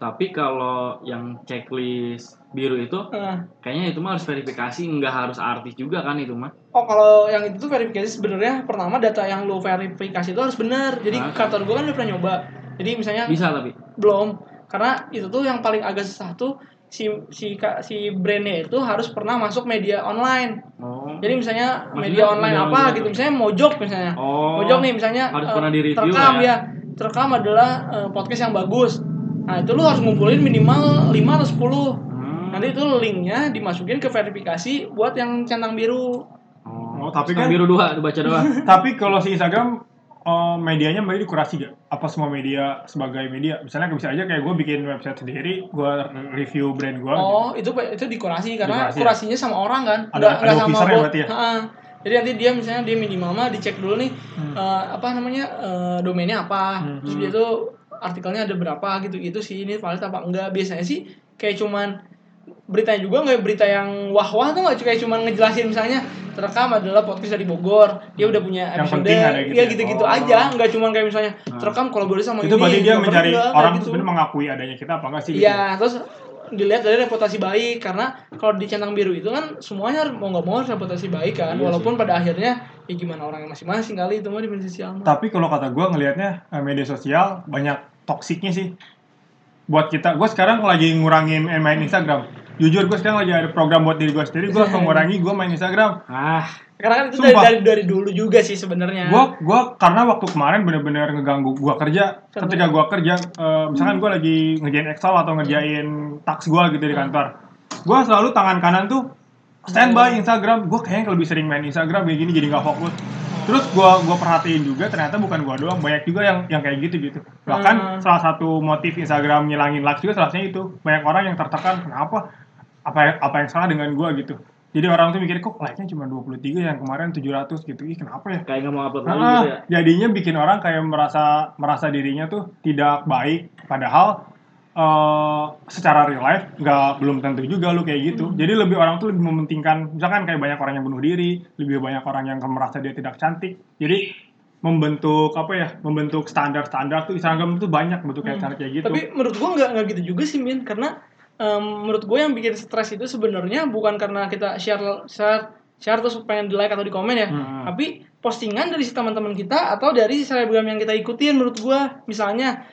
Tapi kalau yang checklist biru itu,
Nah,
kayaknya itu mah harus verifikasi, nggak harus artis juga kan itu mah.
Oh kalau yang itu tuh verifikasi sebenarnya pertama data yang lo verifikasi itu harus benar. Jadi
Ah.
kantor gue kan udah pernah nyoba. Jadi misalnya
Bisa tapi.
belum karena itu tuh yang paling agak susah tuh si si si brandnya itu harus pernah masuk media online.
Oh.
Jadi misalnya
Maksudnya
media online
media
apa
online
gitu misalnya Mojok misalnya.
Oh.
Mojok nih misalnya
Harus
eh,
pernah di-review
terekam
ya.
ya. Terekam adalah eh, podcast yang bagus. Nah, itu lu harus ngumpulin minimal 5 atau 10.
Hmm.
Nanti itu linknya dimasukin ke verifikasi buat yang centang biru.
Oh,
Oh, tapi kan-
biru dua, dibaca doang. [LAUGHS]
tapi kalau si Instagram eh, medianya mbak dikurasi gak? Apa semua media sebagai media? Misalnya bisa aja kayak gue bikin website sendiri, gue review brand gue.
Oh, itu itu dikurasi karena
Dikurasi ya?
kurasinya sama orang kan.
Ada-
Nggak-
ada
sama
berarti ya?
Ha-ha. Jadi nanti dia misalnya dia minimal mah dicek dulu nih
Hmm.
eh, apa namanya eh, domainnya apa.
Hmm.
Terus dia tuh artikelnya ada berapa gitu-gitu sih ini valid apa enggak. Biasanya sih kayak cuman beritanya juga nggak berita yang wah-wah tuh nggak kayak cuman ngejelasin misalnya terekam adalah podcast dari Bogor dia udah punya
Yang
episode
gitu
ya
ya?
gitu-gitu
Oh.
aja nggak cuman kayak misalnya terekam kolaborasi sama
itu
ini
berarti dia mencari
perlu, nggak,
orang
gitu.
sebenarnya mengakui adanya kita apa enggak sih? gitu?
Iya, terus dilihat dari reputasi baik karena kalau di centang biru itu kan semuanya mau nggak mau harus reputasi baik kan
Iya
walaupun pada akhirnya ya gimana orang masing-masing kali itu mah di media sosial mah.
Tapi kalau kata gue ngelihatnya eh, media sosial banyak toksiknya sih. Buat kita, gue sekarang lagi ngurangin eh, main Instagram. Jujur gue sekarang lagi ada program buat diri gue sendiri. Gue harus mengurangi gue main Instagram.
Ah.
Karena kan itu dari,
Sumpah.
dari dari dulu juga sih sebenarnya.
gue gua karena waktu kemarin bener-bener ngeganggu gue kerja. Ketika gue kerja eh, misalkan gue lagi ngerjain Excel atau ngerjain tax gue gitu di kantor. Gue selalu tangan kanan tuh standby Instagram. Gue kayaknya lebih sering main Instagram kayak gini jadi nggak fokus. Terus gue gua perhatiin juga ternyata bukan gue doang banyak juga yang yang kayak gitu gitu. Bahkan
Hmm.
salah satu motif Instagram ngilangin likes juga salah satunya itu. Banyak orang yang tertekan kenapa apa yang, apa yang salah dengan gue gitu. Jadi orang tuh mikir kok like-nya cuma 23 yang kemarin 700 gitu? Ih kenapa ya?
Kayak nggak mau upload lagi
Ah,
gitu ya?
Jadinya bikin orang kayak merasa merasa dirinya tuh tidak baik. Padahal eh, secara real life nggak belum tentu juga lu kayak gitu. Jadi lebih orang tuh lebih mementingkan misalkan kayak banyak orang yang bunuh diri lebih banyak orang yang merasa dia tidak cantik. Jadi membentuk apa ya membentuk standar-standar tuh Instagram itu banyak bentuk kayak standar kayak gitu.
Tapi menurut gua nggak nggak gitu juga sih Min. Karena em, menurut gue yang bikin stres itu sebenarnya bukan karena kita share share share terus pengen di like atau di komen ya,
Hmm.
tapi postingan dari si teman-teman kita atau dari si selebgram yang kita ikutin menurut gua misalnya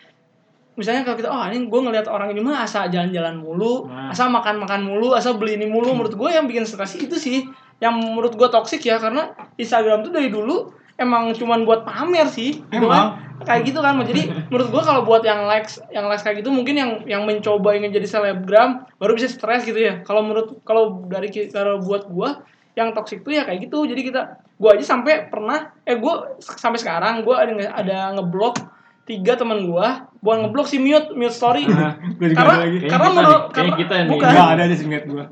misalnya kalau kita oh ini gue ngelihat orang ini mah asa jalan-jalan mulu,
Nah.
asa makan-makan mulu, asa beli ini mulu. Menurut gue yang bikin stres itu sih yang menurut gua toksik ya. Karena Instagram tuh dari dulu emang cuman buat pamer sih gitu kan. Kayak gitu kan jadi menurut gua kalau buat yang likes yang likes kayak gitu mungkin yang yang mencoba ingin jadi selebgram baru bisa stres gitu ya. Kalau menurut kalau dari kalau buat gua yang toksik tuh ya kayak gitu. Jadi kita gua aja sampai pernah eh gua sampai sekarang gua ada nge- ada ngeblok tiga teman gua bukan ngeblok sih mute mute story.
Nah,
Gue juga
karena
ada lagi.
Kayaknya
karena menurut karena
kita nih.
bukan
nggak ada aja singkat gue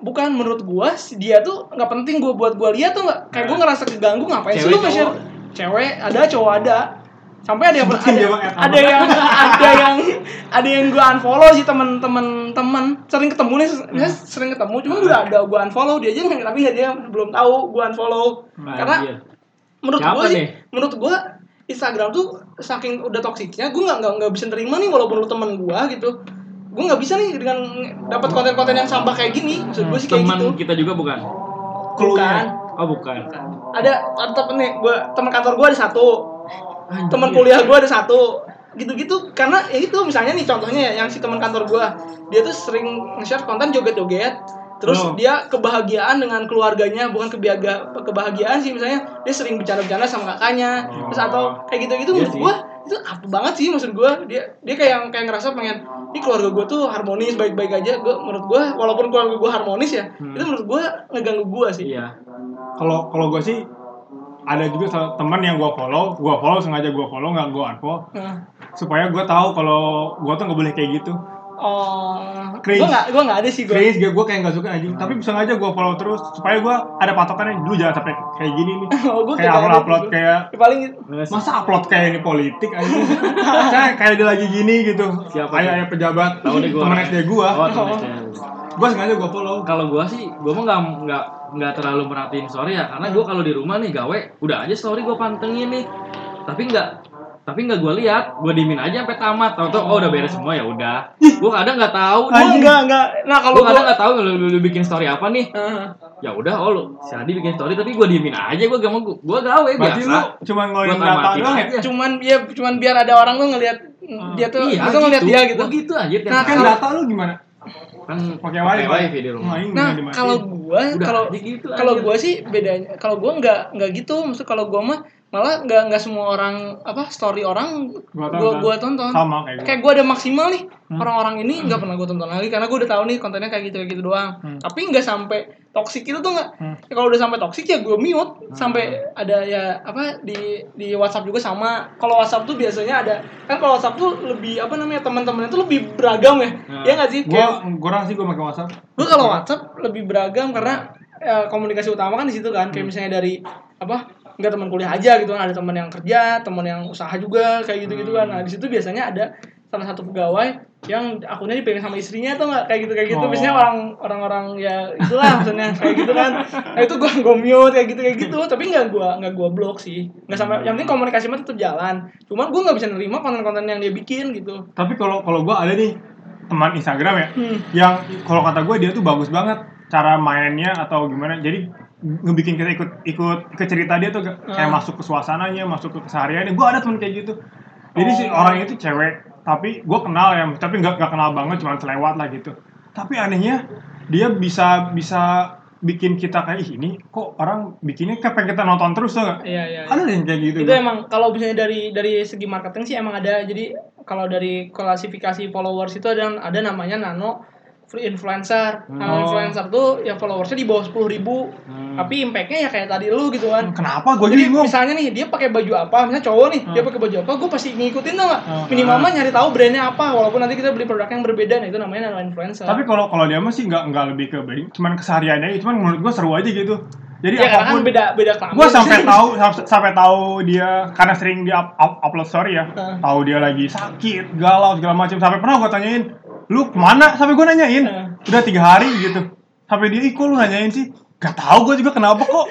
bukan menurut gua dia tuh nggak penting gua buat gua lihat tuh nggak? Kayak gua ngerasa keganggu ngapain sih lu nge-share? cewek ada cowok ada. Sampai ada yang ada, ada yang [LAUGHS] ada yang ada yang gua unfollow sih teman-teman teman sering ketemu nih misalnya sering ketemu cuma udah ada gua unfollow dia aja nggak- tapi nggak dia belum tahu gua unfollow. Karena
Anjir.
menurut
Siapa
gua sih menurut gua Instagram tuh saking udah toksiknya gua nggak nggak bisa terima nih walaupun lu temen gua gitu gua nggak bisa nih dengan dapat konten-konten yang sampah kayak gini. Maksud gua sih kayak
teman
gitu.
kita juga bukan?
Bukan.
Oh bukan.
Ada ada temen nih gua teman kantor gua ada satu. Teman kuliah gua ada satu. Gitu-gitu karena ya itu misalnya nih contohnya ya yang si teman kantor gua. Dia tuh sering nge-share konten joget-joget. Terus
Oh.
dia kebahagiaan dengan keluarganya bukan kebahagia kebahagiaan sih misalnya. Dia sering bercanda-bercanda sama kakaknya. Terus atau kayak gitu-gitu
Iya
menurut
sih.
Itu apa banget sih maksud gua? Dia dia kayak yang kayak ngerasa pengen ini keluarga gua tuh harmonis baik-baik aja. Gua menurut gua walaupun keluarga gua harmonis ya itu menurut gua ngeganggu gua sih.
Iya.
Kalau kalau gue sih ada juga teman yang gue follow gue follow sengaja gue follow nggak gue unfollow.
Nah.
supaya gue tahu kalau gue tuh nggak boleh kayak gitu
Oh, gue nggak, gue nggak ada sih gue.
Cringe gue kayak nggak suka anjing. Tapi sengaja gue follow terus supaya gue ada patokannya dulu jangan sampai kayak gini nih. [LAUGHS]
Oh, gue
kayak upload upload kayak
paling
masa upload kayak ini politik anjing? [LAUGHS] Kayak kayak dia lagi gini gitu.
Siapa
ayah ayah pejabat
Tahu deh gua.
temen SD gue
oh temen
gue sengaja gue follow.
Kalau gua sih gua mah nggak nggak nggak terlalu merhatiin story ya. Karena gua kalau di rumah nih gawe udah aja story gua pantengin nih. Tapi nggak tapi nggak gua lihat gua diemin aja sampai tamat. Tau tau oh udah beres semua ya udah. Gua kadang nggak tahu
gue
Anjing.
enggak enggak. Nah kalau
gua
gue,
kadang nggak tahu lu, lu, lu bikin story apa nih. Ya udah oh lu si Adi bikin story tapi gua diemin aja gua gak mau gua, gua gawe
berarti
biasa.
Lu cuma ngeluarin data doang ya?
cuman dia cuman biar ada orang tuh ngelihat dia tuh,
iya
dia tuh ngelihat dia gitu.
gua gitu aja
Nah,
kan data lu gimana?
Kan
pakai wifi.
wifi di rumah.
Nah,
Nah
nggak
kalau gue kalau
gitu
kalau gue sih bedanya kalau gue nggak nggak gitu. Maksud kalau gue mah malah nggak nggak semua orang apa story orang
Gua tonton.
gue tonton
sama kayak gue
kayak gue ada maksimal nih
Hmm.
orang-orang ini nggak pernah gue tonton lagi karena gue udah tahu nih kontennya kayak gitu kayak gitu doang
Hmm.
tapi nggak sampai toksik itu tuh nggak
Hmm.
ya, kalau udah sampai toksik ya gue mute sampai ada ya apa di di WhatsApp juga sama kalau WhatsApp tuh biasanya ada kan kalau WhatsApp tuh lebih apa namanya teman-temannya tuh lebih beragam ya
Hmm.
ya nggak sih
gue
kayak
kurang sih gue pakai WhatsApp
gue kalau WhatsApp lebih beragam karena ya, komunikasi utama kan di situ kan
Hmm.
kayak misalnya dari apa nggak teman kuliah aja gitu kan. Ada teman yang kerja teman yang usaha juga kayak gitu gitu kan. Nah di situ biasanya ada salah satu pegawai yang akunnya dipegang sama istrinya atau nggak? Kayak gitu kayak gitu.
Oh.
biasanya orang orang orang ya itulah maksudnya kayak gitu kan. Nah itu gue gue mute kayak gitu kayak gitu. Tapi nggak gue nggak gue blok sih. Nggak sampai yang penting komunikasi mah tetap jalan. Cuman gue nggak bisa nerima konten-konten yang dia bikin gitu.
Tapi kalau kalau gue ada nih teman Instagram ya
Hmm.
yang kalau kata gue dia tuh bagus banget cara mainnya atau gimana. Jadi ngebikin kita ikut ikut ke cerita dia tuh kayak
Ah.
masuk ke suasananya masuk ke kesehariannya gue ada temen kayak gitu jadi si
Oh.
orang itu cewek tapi gue kenal ya tapi nggak nggak kenal banget cuma selewat lah gitu tapi anehnya dia bisa bisa bikin kita kayak "Ih, ini kok orang bikinnya kayak kita nonton terus tuh nggak?
Iya, iya.
Ada yang kayak gitu.
itu emang kalau misalnya dari dari segi marketing sih emang ada jadi kalau dari klasifikasi followers itu ada ada namanya nano free influencer nano
Oh.
influencer tuh ya followersnya di bawah sepuluh ribu
Hmm.
tapi impactnya ya kayak tadi lu gitu kan
Kenapa gue
jadi
bingung?
misalnya nih dia pakai baju apa misalnya cowok nih dia
Hmm.
pakai baju apa gue pasti ngikutin tuh nggak
Hmm.
minimal mah nyari tahu brandnya apa walaupun nanti kita beli produk yang berbeda nah itu namanya influencer
Tapi kalau kalau dia mah sih nggak nggak lebih ke cuman kesehariannya cuman menurut gue seru aja gitu. Jadi
ya kan
apa pun
beda beda kelamin
gue sampai tahu sam- sampai tahu dia karena sering dia up- up- upload story ya
Heeh.
tahu dia lagi sakit galau segala macam sampai pernah gue tanyain lu ke mana? Sampai gue nanyain. Udah tiga hari gitu. Sampai dia ikut lu nanyain sih? Gak tahu gue juga kenapa kok.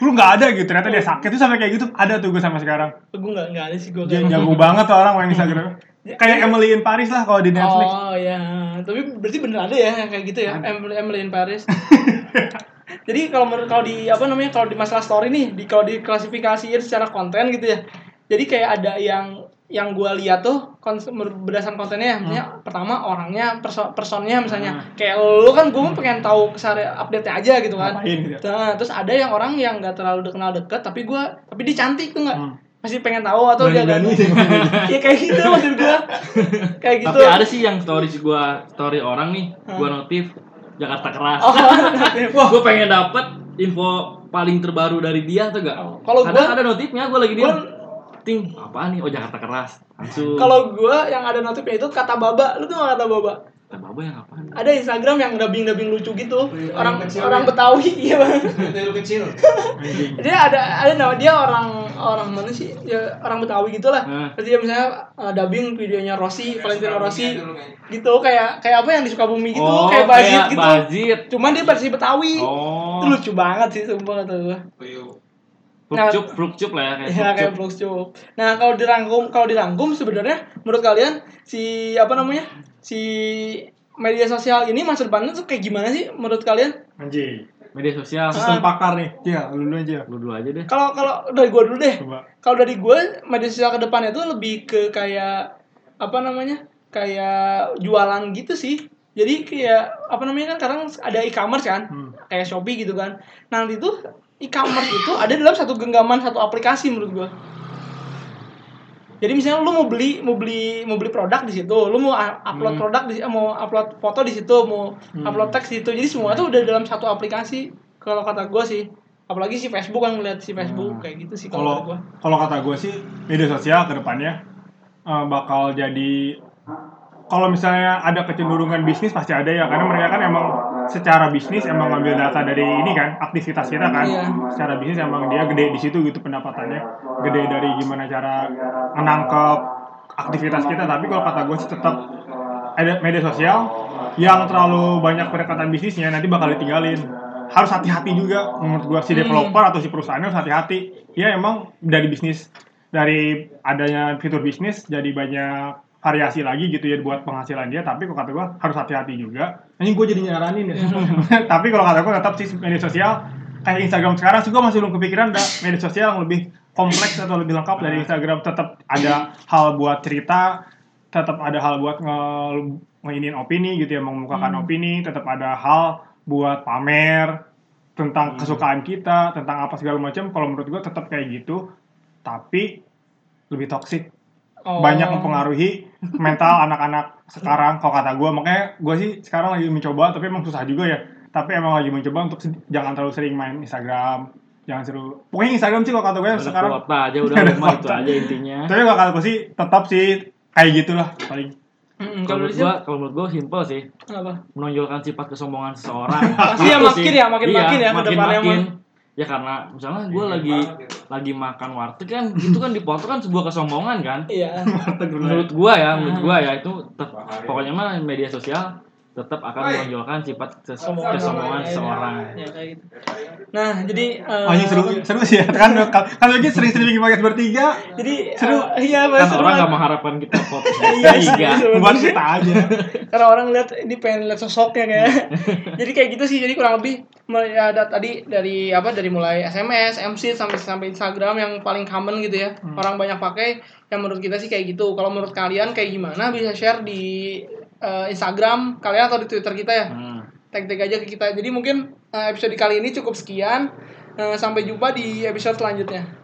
Lu nggak ada gitu. Ternyata dia sakit tuh sampai kayak gitu. Ada tuh gue sampai sekarang.
Gue nggak nggak ada sih gue
dia jago banget tuh orang main Instagram. [LAUGHS] Kayak Emily in Paris lah kalau di Netflix.
Oh ya, tapi berarti bener ada ya yang kayak gitu ya, Emily, Emily in Paris. [LAUGHS] Jadi kalau menurut kalau di apa namanya kalau di masalah story nih, di kalau diklasifikasiin secara konten gitu ya. Jadi kayak ada yang yang gue lihat tuh kons- menurut- berdasarkan kontennya, misalnya pertama orangnya, perso personnya misalnya, kayak lu kan gue pengen tahu kesari update aja gitu kan.
Ngapain gitu.
Nah, terus ada yang orang yang nggak terlalu kenal deket, tapi gue, tapi dia cantik tuh nggak,
Hmm.
masih pengen tahu atau dia agak-
sih ngomongnya. [LAUGHS]
ya kayak gitu maksud gue, kayak gitu.
Tapi ada sih yang story gua story orang nih, gua notif Jakarta keras.
Oh, [LAUGHS]
Wah, gue pengen dapet info paling terbaru dari dia tuh gak?
Oh, kalau gua-
ada notifnya, gue lagi dia. Ting, apaan nih? Oh Jakarta keras. Langsung.
Kalau gue yang ada notifnya itu kata baba, lu tuh nggak kata baba?
Kata baba yang apaan?
Ada Instagram yang dubbing-dubbing lucu gitu,
Yang
orang
kecil
orang
ya?
Betawi, [LAUGHS] iya bang.
Itu kecil.
Dia ada ada nama dia orang orang mana sih? Ya orang Betawi gitulah.
Hmm.
Terus dia misalnya uh, dubbing videonya Rossi, Valentino Rossi, gitu kayak kayak apa yang di Sukabumi gitu,
oh,
kayak Bazit gitu.
Bazit.
Cuman dia versi Betawi.
Oh.
Itu lucu banget sih sumpah kata gue.
Flukcup, flukcup lah ya kayak [LAUGHS]
Ya kayak
flukcup.
Nah kalau dirangkum kalau dirangkum sebenarnya menurut kalian si apa namanya si media sosial ini masa depannya tuh kayak gimana sih menurut kalian?
Anjing.
Media sosial.
Sistem pakar nih. Ya, lu dulu aja.
Lu dulu aja deh.
Kalau kalau dari gue dulu deh.
Coba.
Kalau dari gue media sosial ke depannya tuh lebih ke kayak apa namanya? Kayak jualan gitu sih. Jadi kayak apa namanya kan sekarang ada e-commerce kan?
Hmm.
Kayak Shopee gitu kan. Nanti tuh e-commerce itu ada dalam satu genggaman satu aplikasi menurut gue. Jadi misalnya lu mau beli mau beli mau beli produk di situ, lu mau upload
Hmm.
produk di mau upload foto di situ, mau
Hmm.
upload teks di situ. Jadi semua tuh udah dalam satu aplikasi. Kalau kata gue sih, apalagi si Facebook kan ngeliat si Facebook
Hmm.
kayak gitu sih
kalau
kalau kata gue.
kalau kata gue sih media sosial ke depannya eh, bakal jadi kalau misalnya ada kecenderungan bisnis pasti ada ya karena mereka kan emang secara bisnis emang ngambil data dari ini kan aktivitas kita kan.
Iya.
secara bisnis emang dia gede di situ gitu pendapatannya. Gede dari gimana cara menangkap aktivitas kita. Tapi kalau kata gue sih tetap ada media sosial yang terlalu banyak pendekatan bisnisnya nanti bakal ditinggalin. Harus hati-hati juga. Menurut gua si
Hmm.
developer atau si perusahaan harus hati-hati. Ya emang dari bisnis dari adanya fitur bisnis jadi banyak variasi lagi gitu ya buat penghasilan dia tapi kalau kata gua harus hati-hati juga. Ini gue jadi nyaranin ya. [LAUGHS] Tapi kalau kata gua tetap sih media sosial kayak Instagram sekarang sih gua masih belum kepikiran ada media sosial yang lebih kompleks atau lebih lengkap dari Instagram. Tetap ada hal buat cerita tetap ada hal buat nge ngeinin opini gitu ya mengemukakan
Hmm.
opini. Tetap ada hal buat pamer tentang kesukaan kita tentang apa segala macam. Kalau menurut gua tetap kayak gitu tapi lebih toksik
Oh.
banyak mempengaruhi mental anak-anak sekarang kalau kata gua makanya gua sih sekarang lagi mencoba tapi emang susah juga ya tapi emang lagi mencoba untuk jangan terlalu sering main Instagram jangan seru pokoknya Instagram sih kalau kata gue
Ada
sekarang
kuota aja [LAUGHS] udah
Ada
rumah itu aja intinya.
tapi kalau kata gue sih tetap sih kayak gitulah paling
Mm-mm,
Kalau
kalau
menurut gua, kalau menurut gua simple sih,
apa?
menonjolkan sifat kesombongan seseorang.
Pasti ya makin ya, makin-makin
Iya,
ya ke depannya
makin-makin. Ya karena misalnya gue lagi lagi makan warteg kan, itu kan dipoto kan sebuah kesombongan kan.
Iya. [LAUGHS]
Menurut gua ya, menurut gua ya itu tet- pokoknya mah media sosial tetap akan menonjolkan sifat ses-
Kesombongan
kesombongan
orang,
seseorang.
Ya, kayak gitu. Nah, jadi eh,
Oh, ini seru, seru sih ya. Kan kalau kalau lagi sering-sering bikin podcast bertiga,
Jadi
Seru.
eh, iya,
Kan
seru
orang nggak mengharapkan kita podcast [LAUGHS]
Iya sih,
tiga.
sebenarnya.
buat kita aja.
karena orang lihat ini pengen lihat sosoknya kayak [LAUGHS] jadi kayak gitu sih jadi kurang lebih mulai ada tadi dari apa dari mulai SMS, MC sampai sampai Instagram yang paling common gitu ya orang banyak pakai yang menurut kita sih kayak gitu kalau menurut kalian kayak gimana bisa share di eh, Instagram kalian atau di Twitter kita ya.
Hmm.
Tag-tag aja ke kita. Jadi mungkin eh, episode kali ini cukup sekian. Eh, sampai jumpa di episode selanjutnya.